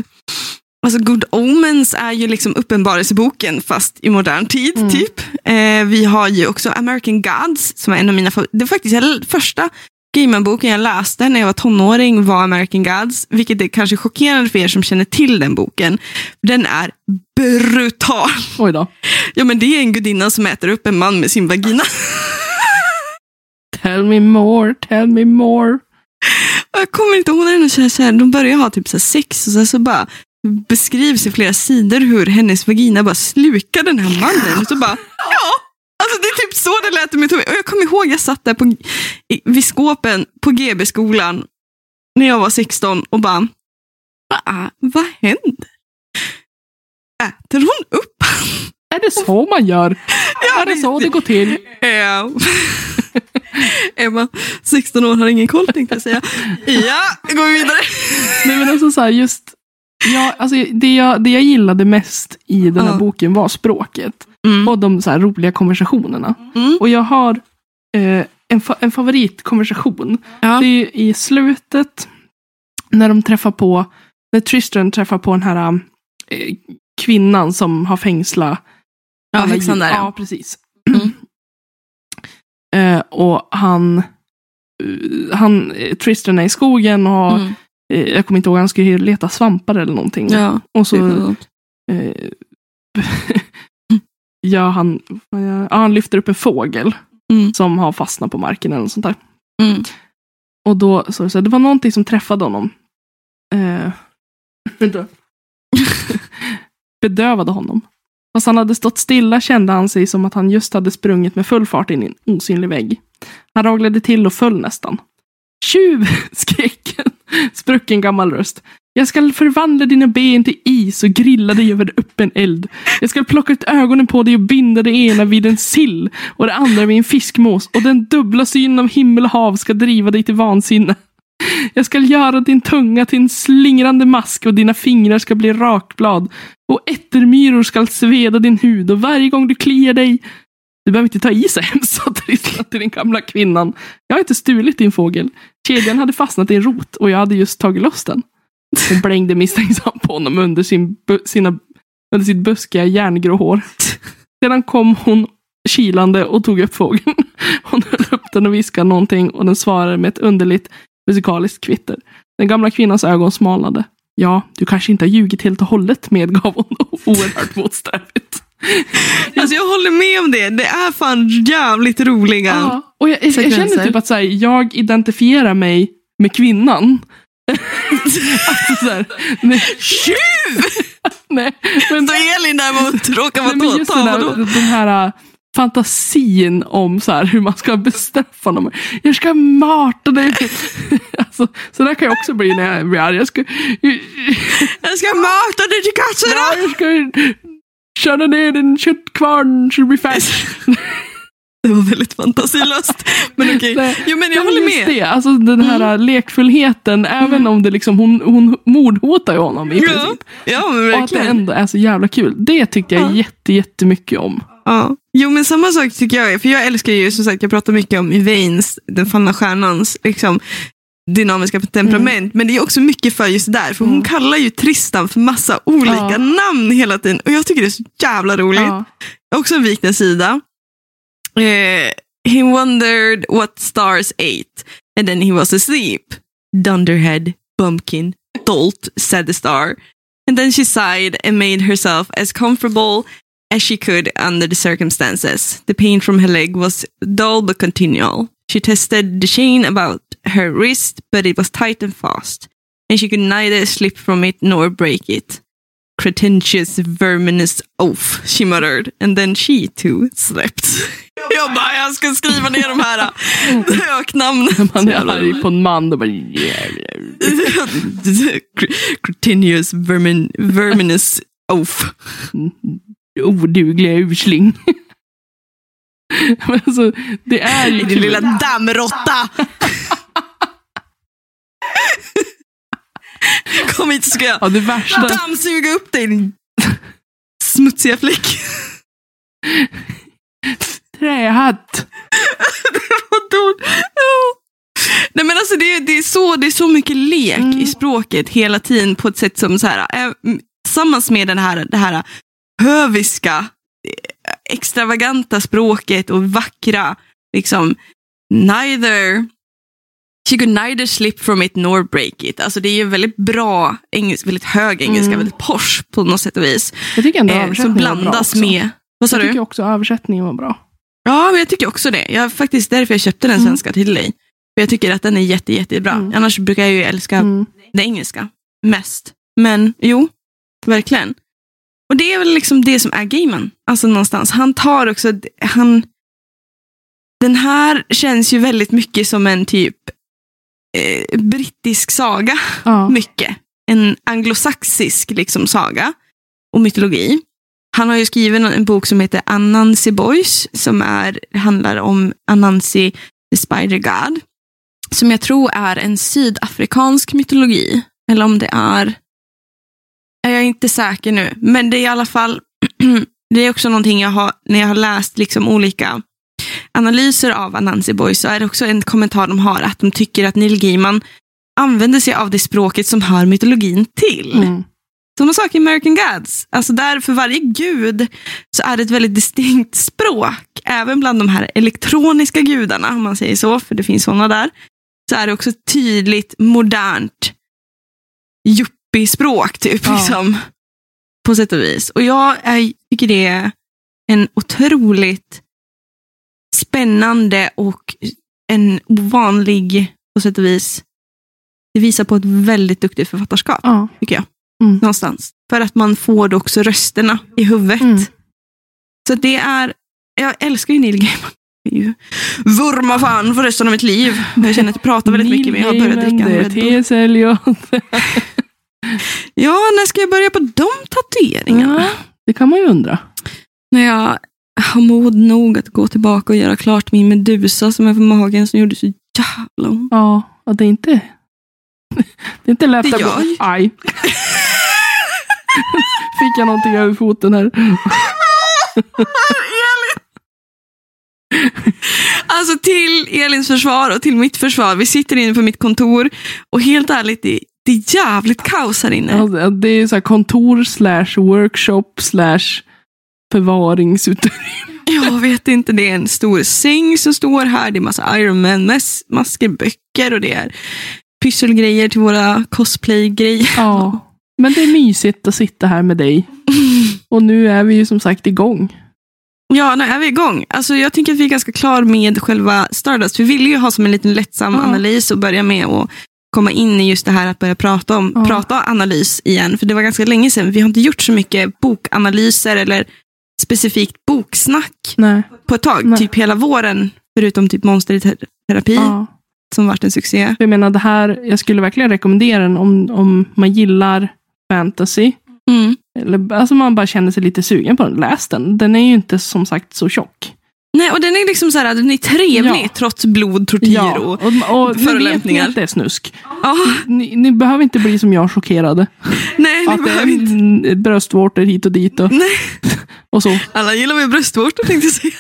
alltså Good Omens är ju liksom uppenbarelseboken fast i modern tid. Mm. typ. Eh, vi har ju också American Gods som är en av mina favoriter. Det var faktiskt första Gaiman-boken jag läste när jag var tonåring var American Gods, vilket är kanske chockerande för er som känner till den boken. Den är brutal. Oj då. Ja, men det är en gudinna som äter upp en man med sin vagina. Tell me more, tell me more. Jag kommer inte ihåg när de, så här, så här, de börjar ha typ så sex och sen så bara beskrivs i flera sidor hur hennes vagina bara slukar den här mannen. Och så bara, ja, typ så det lät i mitt huvud. Och jag kommer ihåg jag satt där på, i, vid skåpen på GB-skolan när jag var 16 och bara, Va, vad händer? Äter hon upp Är det så man gör? Ja, är det så det går till? Ja. Emma, 16 år, har ingen koll tänkte jag säga. Ja, går vi vidare. Nej, men alltså så här, just, ja, alltså, det, jag, det jag gillade mest i den här Ja. boken var språket. Mm. Och de så här, roliga konversationerna. Mm. Och jag har eh, en, fa- en favoritkonversation. Ja. Det är i slutet när de träffar på, när Tristan träffar på den här eh, kvinnan som har fängslat Ja, häxan där, ja. Precis. Mm. eh, och han, eh, han, eh, Tristan är i skogen och Mm. eh, jag kommer inte ihåg, han skulle leta svampar eller någonting. Ja, Och så, eh, ja, han, ja, han lyfter upp en fågel Mm. som har fastnat på marken eller något sånt där. Mm. Och då så, det så här, det var någonting som träffade honom. Eh, bedövade honom. Fast han hade stått stilla kände han sig som att han just hade sprungit med full fart in i en osynlig vägg. Han raglade till och föll nästan. Tjuv! skrek en sprucken gammal röst. Jag skall förvandla dina ben till is och grilla dig över öppen eld. Jag skall plocka ut ögonen på dig och binda det ena vid en sill och det andra vid en fiskmås och den dubbla synen av himmel och hav ska driva dig till vansinne. Jag skall göra din tunga till en slingrande mask och dina fingrar ska bli rakblad och ättermyror skall sveda din hud och varje gång du kliar dig du behöver inte ta i så hemskt, sa Tristan till den gamla kvinnan. Jag har inte stulit din fågel. Kedjan hade fastnat i en rot och jag hade just tagit loss den. Hon blängde misstänksamt på honom under, sin, sina, under sitt buskiga järngrå hår. Sedan kom hon kilande och tog upp fågeln. Hon höll upp den och viskade någonting och den svarade med ett underligt musikaliskt kvitter. Den gamla kvinnans ögon smalnade. Ja, du kanske inte har ljugit helt och hållet, medgav hon oerhört motsträvigt. Alltså jag håller med om det. Det är fan jävligt roliga. Ja, och jag, jag, jag känner typ att så här, jag identifierar mig med kvinnan. Alltså, så här, nej, Tjuv! nej, men, Så Elin där var råkar nej, vara då, just den, här, den här äh, fantasin om så här, hur man ska bestraffa någon. Jag ska mata dig. alltså, så där kan jag också bli när jag blir arg. Jag ska, Jag ska mata dig till ja, katterna! jag ska köra ner din köttkvarn så du blir färdig. Det var väldigt fantasilöst. Men okej. Jo men jag men håller med. Mm. Det, alltså den här lekfullheten, även om det liksom, hon, hon mordhotar ju honom i Ja, princip. ja men Och att det verkligen. ändå är så jävla kul. Det tyckte jag Ja. jätte, jättemycket om. Ja. Jo men samma sak tycker jag, för jag älskar ju som sagt, jag pratar mycket om Yvains, den fallna stjärnans liksom, dynamiska temperament. Men det är också mycket för just där, för hon Mm. kallar ju Tristan för massa olika Ja. namn hela tiden. Och jag tycker det är så jävla roligt. Ja. Också en viktig sida. Eh, he wondered what stars ate and then he was asleep. Dunderhead, bumpkin, dolt, said the star. And then she sighed and made herself as comfortable as she could under the circumstances. The pain from her leg was dull but continual. She tested the chain about her wrist, but it was tight and fast, and she could neither slip from it nor break it. Pretentious verminous oaf, she muttered, and then she too slept. Jag bara, jag ska skriva ner de här äh, öknamnen. Man är arg på en man, då bara... Continuous vermin, verminous oaf. Odugliga usling. Men alltså, det är ju... Din lilla dammråtta! kom hit så ska jag ja, det värsta. dammsuga upp dig din smutsiga fläck. Trähatt. det Nej men alltså det, det, är så, det är så mycket lek mm. i språket hela tiden på ett sätt som så här, äh, tillsammans med den här, det här eh, höviska, eh, extravaganta språket och vackra, liksom neither she could neither slip from it nor break it. Alltså det är ju väldigt bra engelska, väldigt hög engelska, Mm. väldigt posh på något sätt och vis. Jag tycker ändå Eh, som översättningen var bra blandas med, vad sa Jag du? tycker också översättningen var bra. Ja, men jag tycker också det. Jag, faktiskt därför jag köpte den Mm. svenska till dig. För jag tycker att den är jätte, jättebra. Mm. Annars brukar jag ju älska Mm. det engelska mest. Men jo, verkligen. Och det är väl liksom det som är gamen. Alltså någonstans. Han tar också, han... Den här känns ju väldigt mycket som en typ eh, brittisk saga. Ja. Mycket. En anglosaxisk liksom saga och mytologi. Han har ju skrivit en bok som heter Anansi Boys som är, handlar om Anansi the Spider God. Som jag tror är en sydafrikansk mytologi. Eller om det är... är jag inte säker nu. Men det är i alla fall... det är också någonting jag har, när jag har läst liksom olika analyser av Anansi Boys så är det också en kommentar de har att de tycker att Neil Gaiman använder sig av det språket som hör mytologin till. Mm. Samma sak i American Gods. Alltså där för varje gud så är det ett väldigt distinkt språk. Även bland de här elektroniska gudarna, om man säger så, för det finns sådana där. Så är det också tydligt modernt yuppie-språk, typ. Ja. Liksom, på sätt och vis. Och jag är, tycker det är en otroligt spännande och en ovanlig, på sätt och vis, det visar på ett väldigt duktigt författarskap Ja. tycker jag. Mm. Någonstans. För att man får då också rösterna i huvudet. Mm. Så det är, jag älskar ju Neil Gaiman. Jag Vurma fan för resten av mitt liv. Jag känner att jag pratar väldigt mycket, men jag har börjat dricka en. T.S. Eliot. Ja, när ska jag börja på de tatueringarna? Ja, det kan man ju undra. När jag har mod nog att gå tillbaka och göra klart min medusa som är på magen som gjorde så jävla ont. Ja, och det är inte... Det är inte lätt att ju- Aj. Fick jag någonting över foten här. Alltså till Elins försvar och till mitt försvar. Vi sitter inne på mitt kontor och helt ärligt, det, det är jävligt kaos här inne. Alltså, det är så här kontor slash workshop slash förvaringsutrymme. Jag vet inte, det är en stor säng som står här, det är massa Iron Man-masker, böcker och det är pysselgrejer till våra cosplay-grejer. Ja. Men det är mysigt att sitta här med dig. Och nu är vi ju som sagt igång. Ja, nu är vi igång. Alltså, jag tycker att vi är ganska klar med själva Stardust. Vi ville ju ha som en liten lättsam Ja. analys och börja med att komma in i just det här att börja prata om Ja. prata analys igen. För det var ganska länge sedan. Vi har inte gjort så mycket bokanalyser eller specifikt boksnack Nej. på ett tag. Nej. Typ hela våren, förutom typ monsterterapi Ja. som varit en succé. Jag menar, det här, jag skulle verkligen rekommendera den om, om man gillar fantasy. Mm. Eller alltså man bara känner sig lite sugen på den. Läs den. Den är ju inte som sagt så tjock. Nej, och den är liksom så här, den är trevlig Ja. trots blod, tortyr och... och, och nu vet ni förolämpningar. att det är snusk. Ja, Ni, ni behöver inte bli som jag chockerade. nej, Att det inte. är mm, bröstvårtor hit och dit och, Nej, och så. alla gillar väl bröstvårtor tänkte jag säga.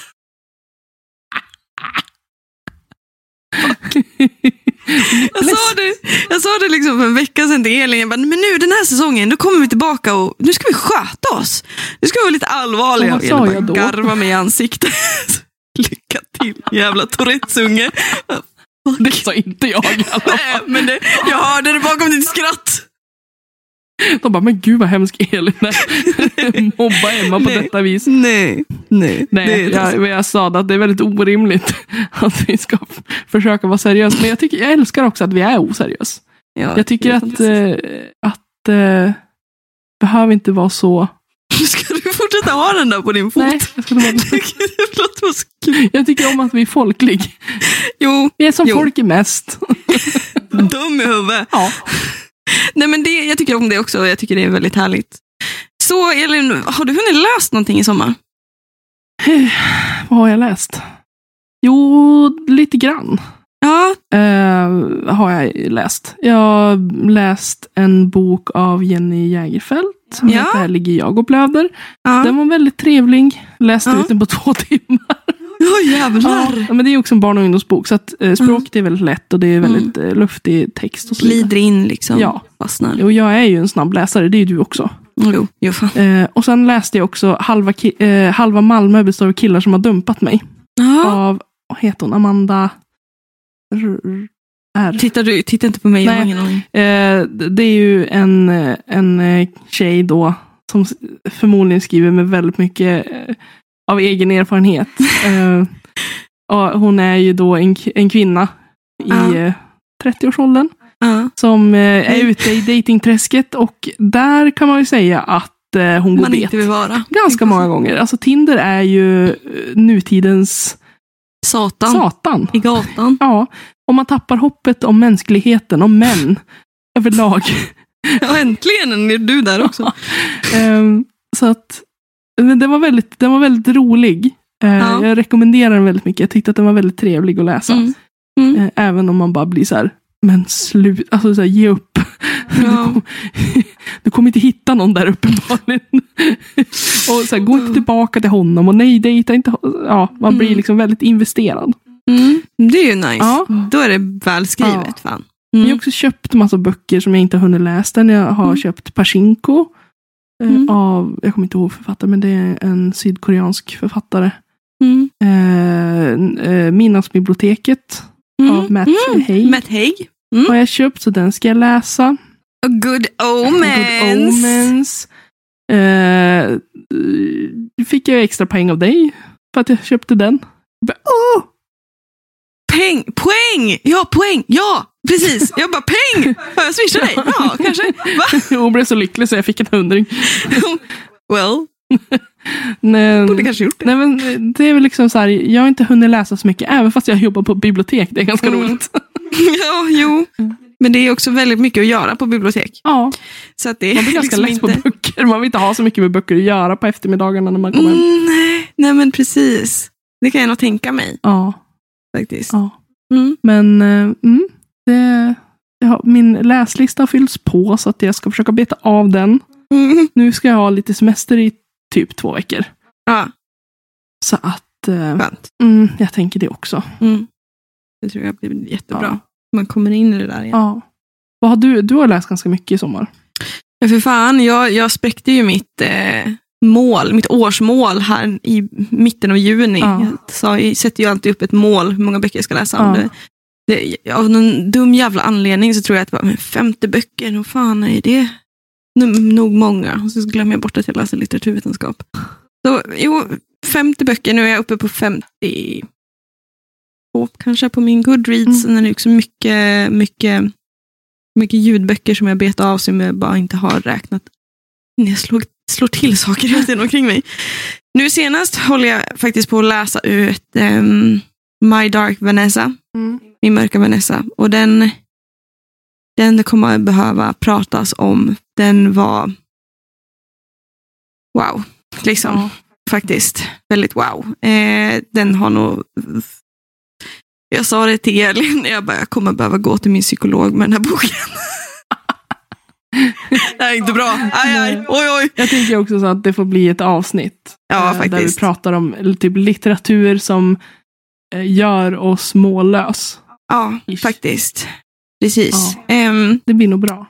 Jag sa, det, jag sa det liksom för en vecka sedan till Elin. Jag bara, men nu den här säsongen, då kommer vi tillbaka och nu ska vi sköta oss. Nu ska vi vara lite allvarliga. Och vad sa jag då? Garva mig i ansiktet. Lycka till, jävla Tourettes-unge. Det sa inte jag. i alla fall. Nej, men det, jag hörde det bakom ditt skratt. De bara, men gud vad hemsk Elin är. Mobba Emma på Nej. detta vis. Nej, nej. Nej, jag, men jag sa att det är väldigt orimligt att vi ska försöka vara seriösa. Men jag, tycker, jag älskar också att vi är oseriösa. Ja, Jag tycker att, eh, att eh, behöver inte vara så... Ska du fortsätta ha den där på din fot? Nej, jag, skulle bara, jag tycker om att vi är folklig. Jo, Vi är som Jo. folk är mest. dum i huvudet. Ja. Nej, men det, jag tycker om det också jag tycker det är väldigt härligt. Så Elin, har du hunnit läst någonting i sommar? Vad har jag läst? Jo, lite grann. Ja, eh, har jag läst. Jag har läst en bok av Jenny Jägerfeld som Ja. heter Här ligger jag och blöder. ja. Den var väldigt trevlig. Läste Ja. ut den på två timmar. Åh jävlar. Ja, men det är också en barn och ungdomsbok. Så att, eh, språket är väldigt lätt och det är väldigt eh, luftig text. Och så. Glider in liksom. Ja. Fastnar. Och jag är ju en snabb läsare, det är ju du också. Jo, jo. Eh, och sen läste jag också halva, eh, halva Malmö består av killar som har dumpat mig. Ja. Av, vad heter hon, Amanda R. R. Tittar du, titta inte på mig, jag har Nej. ingen aning. Eh, det är ju en, en eh, tjej då som förmodligen skriver med väldigt mycket eh, av egen erfarenhet. Eh, och hon är ju då en, en kvinna i Ja. eh, 30-årsåldern Ja. som eh, är ute i datingträsket och där kan man ju säga att eh, hon går bet. Ganska många gånger. Alltså Tinder är ju eh, nutidens Satan. satan. I gatan. Ja, om man tappar hoppet om mänskligheten, om män överlag. Ja, äntligen är du där också. Ehm, så att, men den var väldigt, den var väldigt rolig. Eh, Ja. Jag rekommenderar den väldigt mycket. Jag tyckte att den var väldigt trevlig att läsa. Mm. Mm. Eh, även om man bara blir så här, men slut, alltså så här, ge upp. Du, Ja. kom, du kommer inte hitta någon där uppenbarligen. och så här, gå inte tillbaka till honom och nej, dejta inte. Ja, man blir Mm. liksom väldigt investerad. Mm. Det är ju nice. Ja. Då är det välskrivet. Fan. Jag har Mm. också köpt massa böcker som jag inte har hunnit läsa. än. Jag har Mm. köpt Pachinko. Eh, Mm. Av, jag kommer inte ihåg författare, men det är en sydkoreansk författare. Mm. Eh, eh, Midnattsbiblioteket Mm. av Matt Mm. Haig Matt Haig. har jag köpt, så den ska jag läsa. A good Good omens. Omens. Eh, fick jag extra poäng av dig för att jag köpte den. Åh! Peng, poäng! Ja, poäng! Ja, precis. Jag bara peng! Får jag swisha dig? Ja, kanske. Va? Jag blev så lycklig så jag fick en hundring. Well, Men, borde kanske gjort det. nej, men det är väl liksom så här, jag har inte hunnit läsa så mycket, även fast jag jobbar på bibliotek. Det är ganska Mm. roligt. Ja, jo. Men det är också väldigt mycket att göra på bibliotek. Ja, Så att det man blir ganska liksom less på inte... böcker. Man vill inte ha så mycket med böcker att göra på eftermiddagarna när man kommer hem. Mm, nej, nej, men precis. Det kan jag nog tänka mig Ja, faktiskt. ja. Mm. Men eh, mm, det, har, min läslista har fyllts på så att jag ska försöka beta av den. Mm. Nu ska jag ha lite semester i typ två veckor. Ja, Så att eh, mm, jag tänker det också. Mm. Det tror jag blir jättebra. Ja. Man kommer in i det där igen. Ja. Vad har du, du har läst ganska mycket i sommar. Ja, för fan, jag, jag spräckte ju mitt eh, mål, mitt årsmål här i mitten av juni. Ja. Sa, jag sätter ju alltid upp ett mål, hur många böcker jag ska läsa. Ja. Om det, det, av någon dum jävla anledning så tror jag att bara, men 50 böcker, vad fan är det? Nog- Nog många. Och så glömmer jag bort att jag läser litteraturvetenskap. Så jo, 50 böcker, nu är jag uppe på 50 kanske på min Goodreads. Mm. Det är också mycket, mycket, mycket ljudböcker som jag bet av som jag bara inte har räknat. Jag slår, slår till saker hela tiden omkring mig. Nu senast håller jag faktiskt på att läsa ut ehm, My Dark Vanessa, Min mörka Vanessa. Och den, den kommer jag behöva pratas om. Den var wow, liksom Ja. faktiskt. Väldigt wow. Eh, den har nog... Jag sa det till Elin, jag, bara, jag kommer behöva gå till min psykolog med den här boken. det är inte bra. Aj, aj, oj, oj. Jag tänker också så att det får bli ett avsnitt. Ja, eh, Där vi pratar om typ litteratur som eh, gör oss mållös. Ja, Ish. faktiskt. Precis. Ja. Ehm, Det blir nog bra.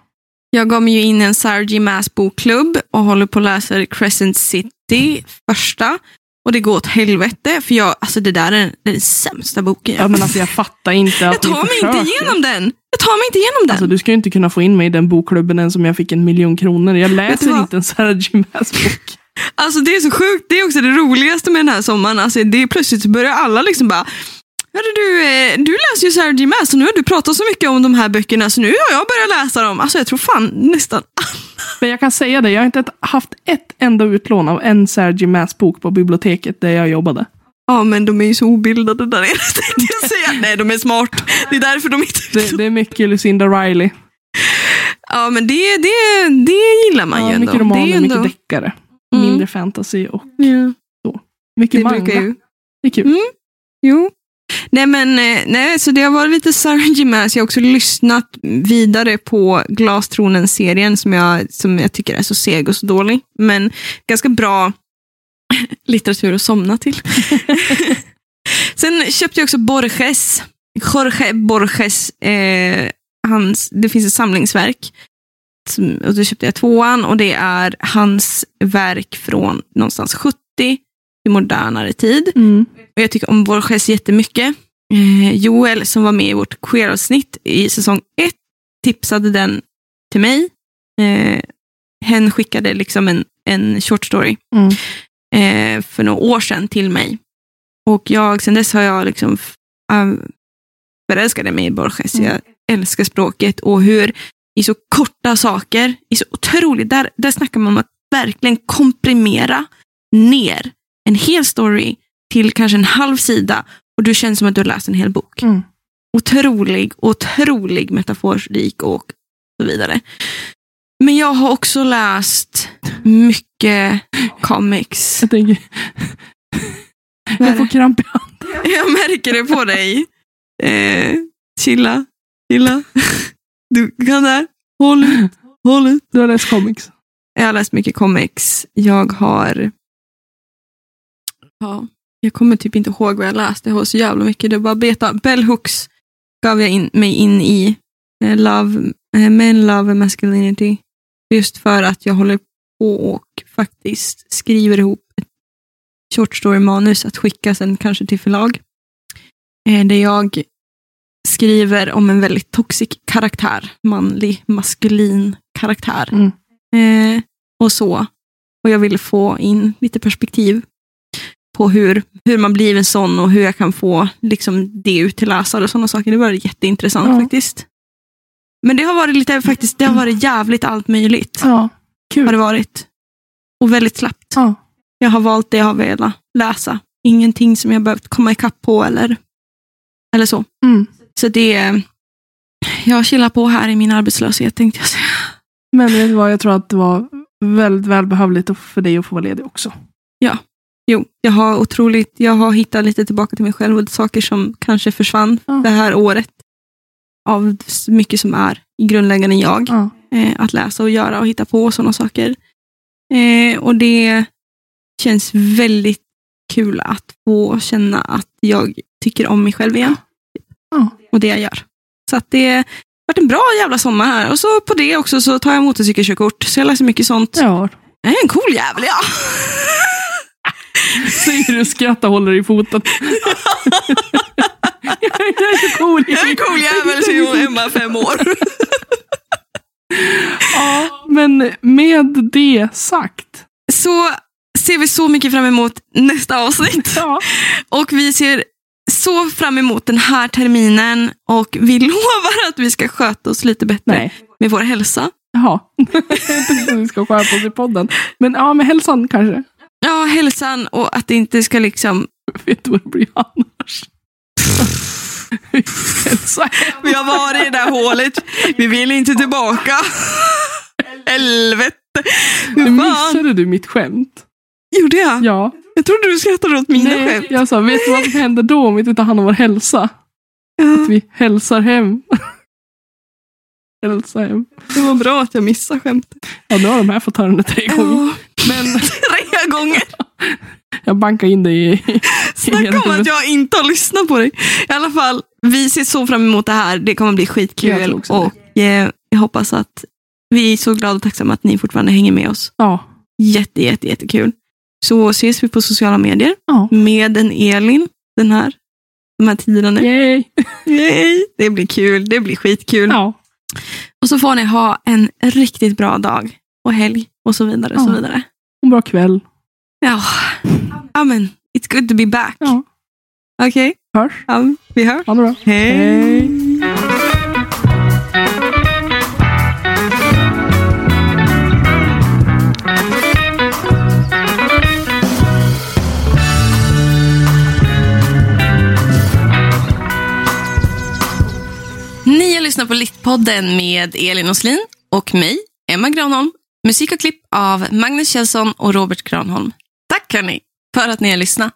jag gav mig ju in en Sarah J. Maas bokklubb och håller på att läsa Crescent City första. Och det går åt helvete, för jag, alltså det där är den sämsta boken. Ja, men alltså, jag fattar inte jag att ni tar mig inte igenom den. Jag tar mig inte igenom den. Alltså, du ska ju inte kunna få in mig i den bokklubben än som jag fick en miljon kronor. Jag läser inte en Sarah J. Bok. Alltså det är så sjukt. Det är också det roligaste med den här sommaren. Alltså, det är plötsligt så börjar alla liksom bara Hörru du, eh, du läser ju Sarah J. Maas och nu har du pratat så mycket om de här böckerna så nu har jag börjat läsa dem. Alltså jag tror fan nästan Men jag kan säga det, jag har inte haft ett enda utlån av en Sarah J. Maas bok på biblioteket där jag jobbade. Ja men de är ju så obildade där inne tänkte jag säga. Nej de är smart. Det är därför de inte Det, det är mycket Lucinda Riley. Ja men det, det, det gillar man ju Ja, ändå. mycket romaner, ju mycket ändå... deckare. Mm. Mindre fantasy och Ja, mycket det manga. ju... Det är kul. Mm. Jo. Nej men eh, nej, så det har varit lite Sarah. Maas. Jag har också lyssnat vidare på Glastronen-serien som jag, som jag tycker är så seg och så dålig. Men ganska bra litteratur att somna till. Sen köpte jag också Borges. Jorge Borges. Eh, hans, det finns ett samlingsverk. Som, och då köpte jag tvåan och det är hans verk från någonstans 70 i modernare tid. Mm. Och jag tycker om Borges jättemycket. Eh, Joel som var med i vårt queer-avsnitt i säsong ett tipsade den till mig. Eh, hen skickade liksom en, en short story Mm. eh, för några år sedan till mig. Och jag, sen dess har jag liksom förälskade mig i Borges. Mm. Jag älskar språket och hur i så korta saker, i så otroligt, där, där snackar man om att verkligen komprimera ner en hel story till kanske en halv sida och du känner som att du har läst en hel bok. Mm. Otrolig, otrolig metaforik och så vidare. Men jag har också läst mycket comics. Jag tänker... Jag får det? kramp i handen. Jag märker det på dig. Eh, chilla, chilla. Du kan där. Håll ut, håll ut. Du har läst comics. Jag har läst mycket comics. Jag har... Ja, jag kommer typ inte ihåg vad jag läste. Jag har så jävla mycket. Det var beta. Bell Hooks gav jag in, mig in i. Eh, love, eh, Men, Love and Masculinity. Just för att jag håller på och faktiskt skriver ihop ett short story-manus att skicka sen kanske till förlag. Eh, där jag skriver om en väldigt toxic karaktär. Manlig, maskulin karaktär. Mm. Eh, och så. Och jag ville få in lite perspektiv på hur, hur man blir en sån och hur jag kan få liksom, det ut till läsare och sådana saker. Det var jätteintressant Ja. faktiskt. Men det har varit lite faktiskt, det har varit jävligt allt möjligt. Ja, Har kul. det varit. Och väldigt slappt. Ja. Jag har valt det jag har velat läsa. Ingenting som jag behövt komma ikapp på eller, eller så. Mm. Så det, jag chillar på här i min arbetslöshet tänkte jag säga. Men vet du vad, jag tror att det var väldigt välbehövligt för dig att få vara ledig också. Jo, jag har otroligt, jag har hittat lite tillbaka till mig själv och saker som kanske försvann Ja. det här året. Av mycket som är grundläggande jag. Ja. Eh, att läsa och göra och hitta på och sådana saker. Eh, och det känns väldigt kul att få känna att jag tycker om mig själv igen. Ja. Och det jag gör. Så att det har varit en bra jävla sommar här. Och så på det också så tar jag motorcykelkörkort. Så jag läser mycket sånt. ja. Jag är en cool jävel ja. Säger du och håller i foten. jag är så cool. Jag är en cool jävel, säger Emma, fem år. Ja, men med det sagt. Så ser vi så mycket fram emot nästa avsnitt. Ja. Och vi ser så fram emot den här terminen och vi lovar att vi ska sköta oss lite bättre Nej. med vår hälsa. Jaha. jag tänkte att vi ska skärpa oss i podden. Men ja, med hälsan kanske. Ja, hälsan och att det inte ska liksom... Vet du vad det blir annars? Hälsa. Vi har varit i det där hålet, vi vill inte tillbaka. Helvete. Nu missade du mitt skämt. gjorde jag? Ja. Jag trodde du skrattade åt mina Nej, skämt. jag sa, vet du vad som händer då om vi inte tar hand om vår hälsa? Ja, Att vi hälsar hem. Hälsa hem. det var bra att jag missade skämtet. Ja, nu har de här fått höra det tre gånger. Men tre gånger. jag bankar in dig i... i Snacka om att jag inte har lyssnat på dig. I alla fall, vi ser så fram emot det här. Det kommer bli skitkul. Och eh, jag hoppas att vi är så glada och tacksamma att ni fortfarande hänger med oss. Ja. Jätte, jätte, jättekul. Så ses vi på sociala medier Ja. med en Elin den här, de här tiderna nu. Yay. Yay. Det blir kul. Det blir skitkul. Ja. Och så får ni ha en riktigt bra dag och helg och så vidare. Och så vidare. En bra kväll. Ja, Amen. It's good to be back. Ja. Okej, Hörs. ja, vi hörs. Ha det bra. Hej. Ni har lyssnat på Littpodden med Elin Oslin och mig, Emma Granholm. Musik och klipp av Magnus Kjellson och Robert Granholm. Tack hörni för att ni har lyssnat.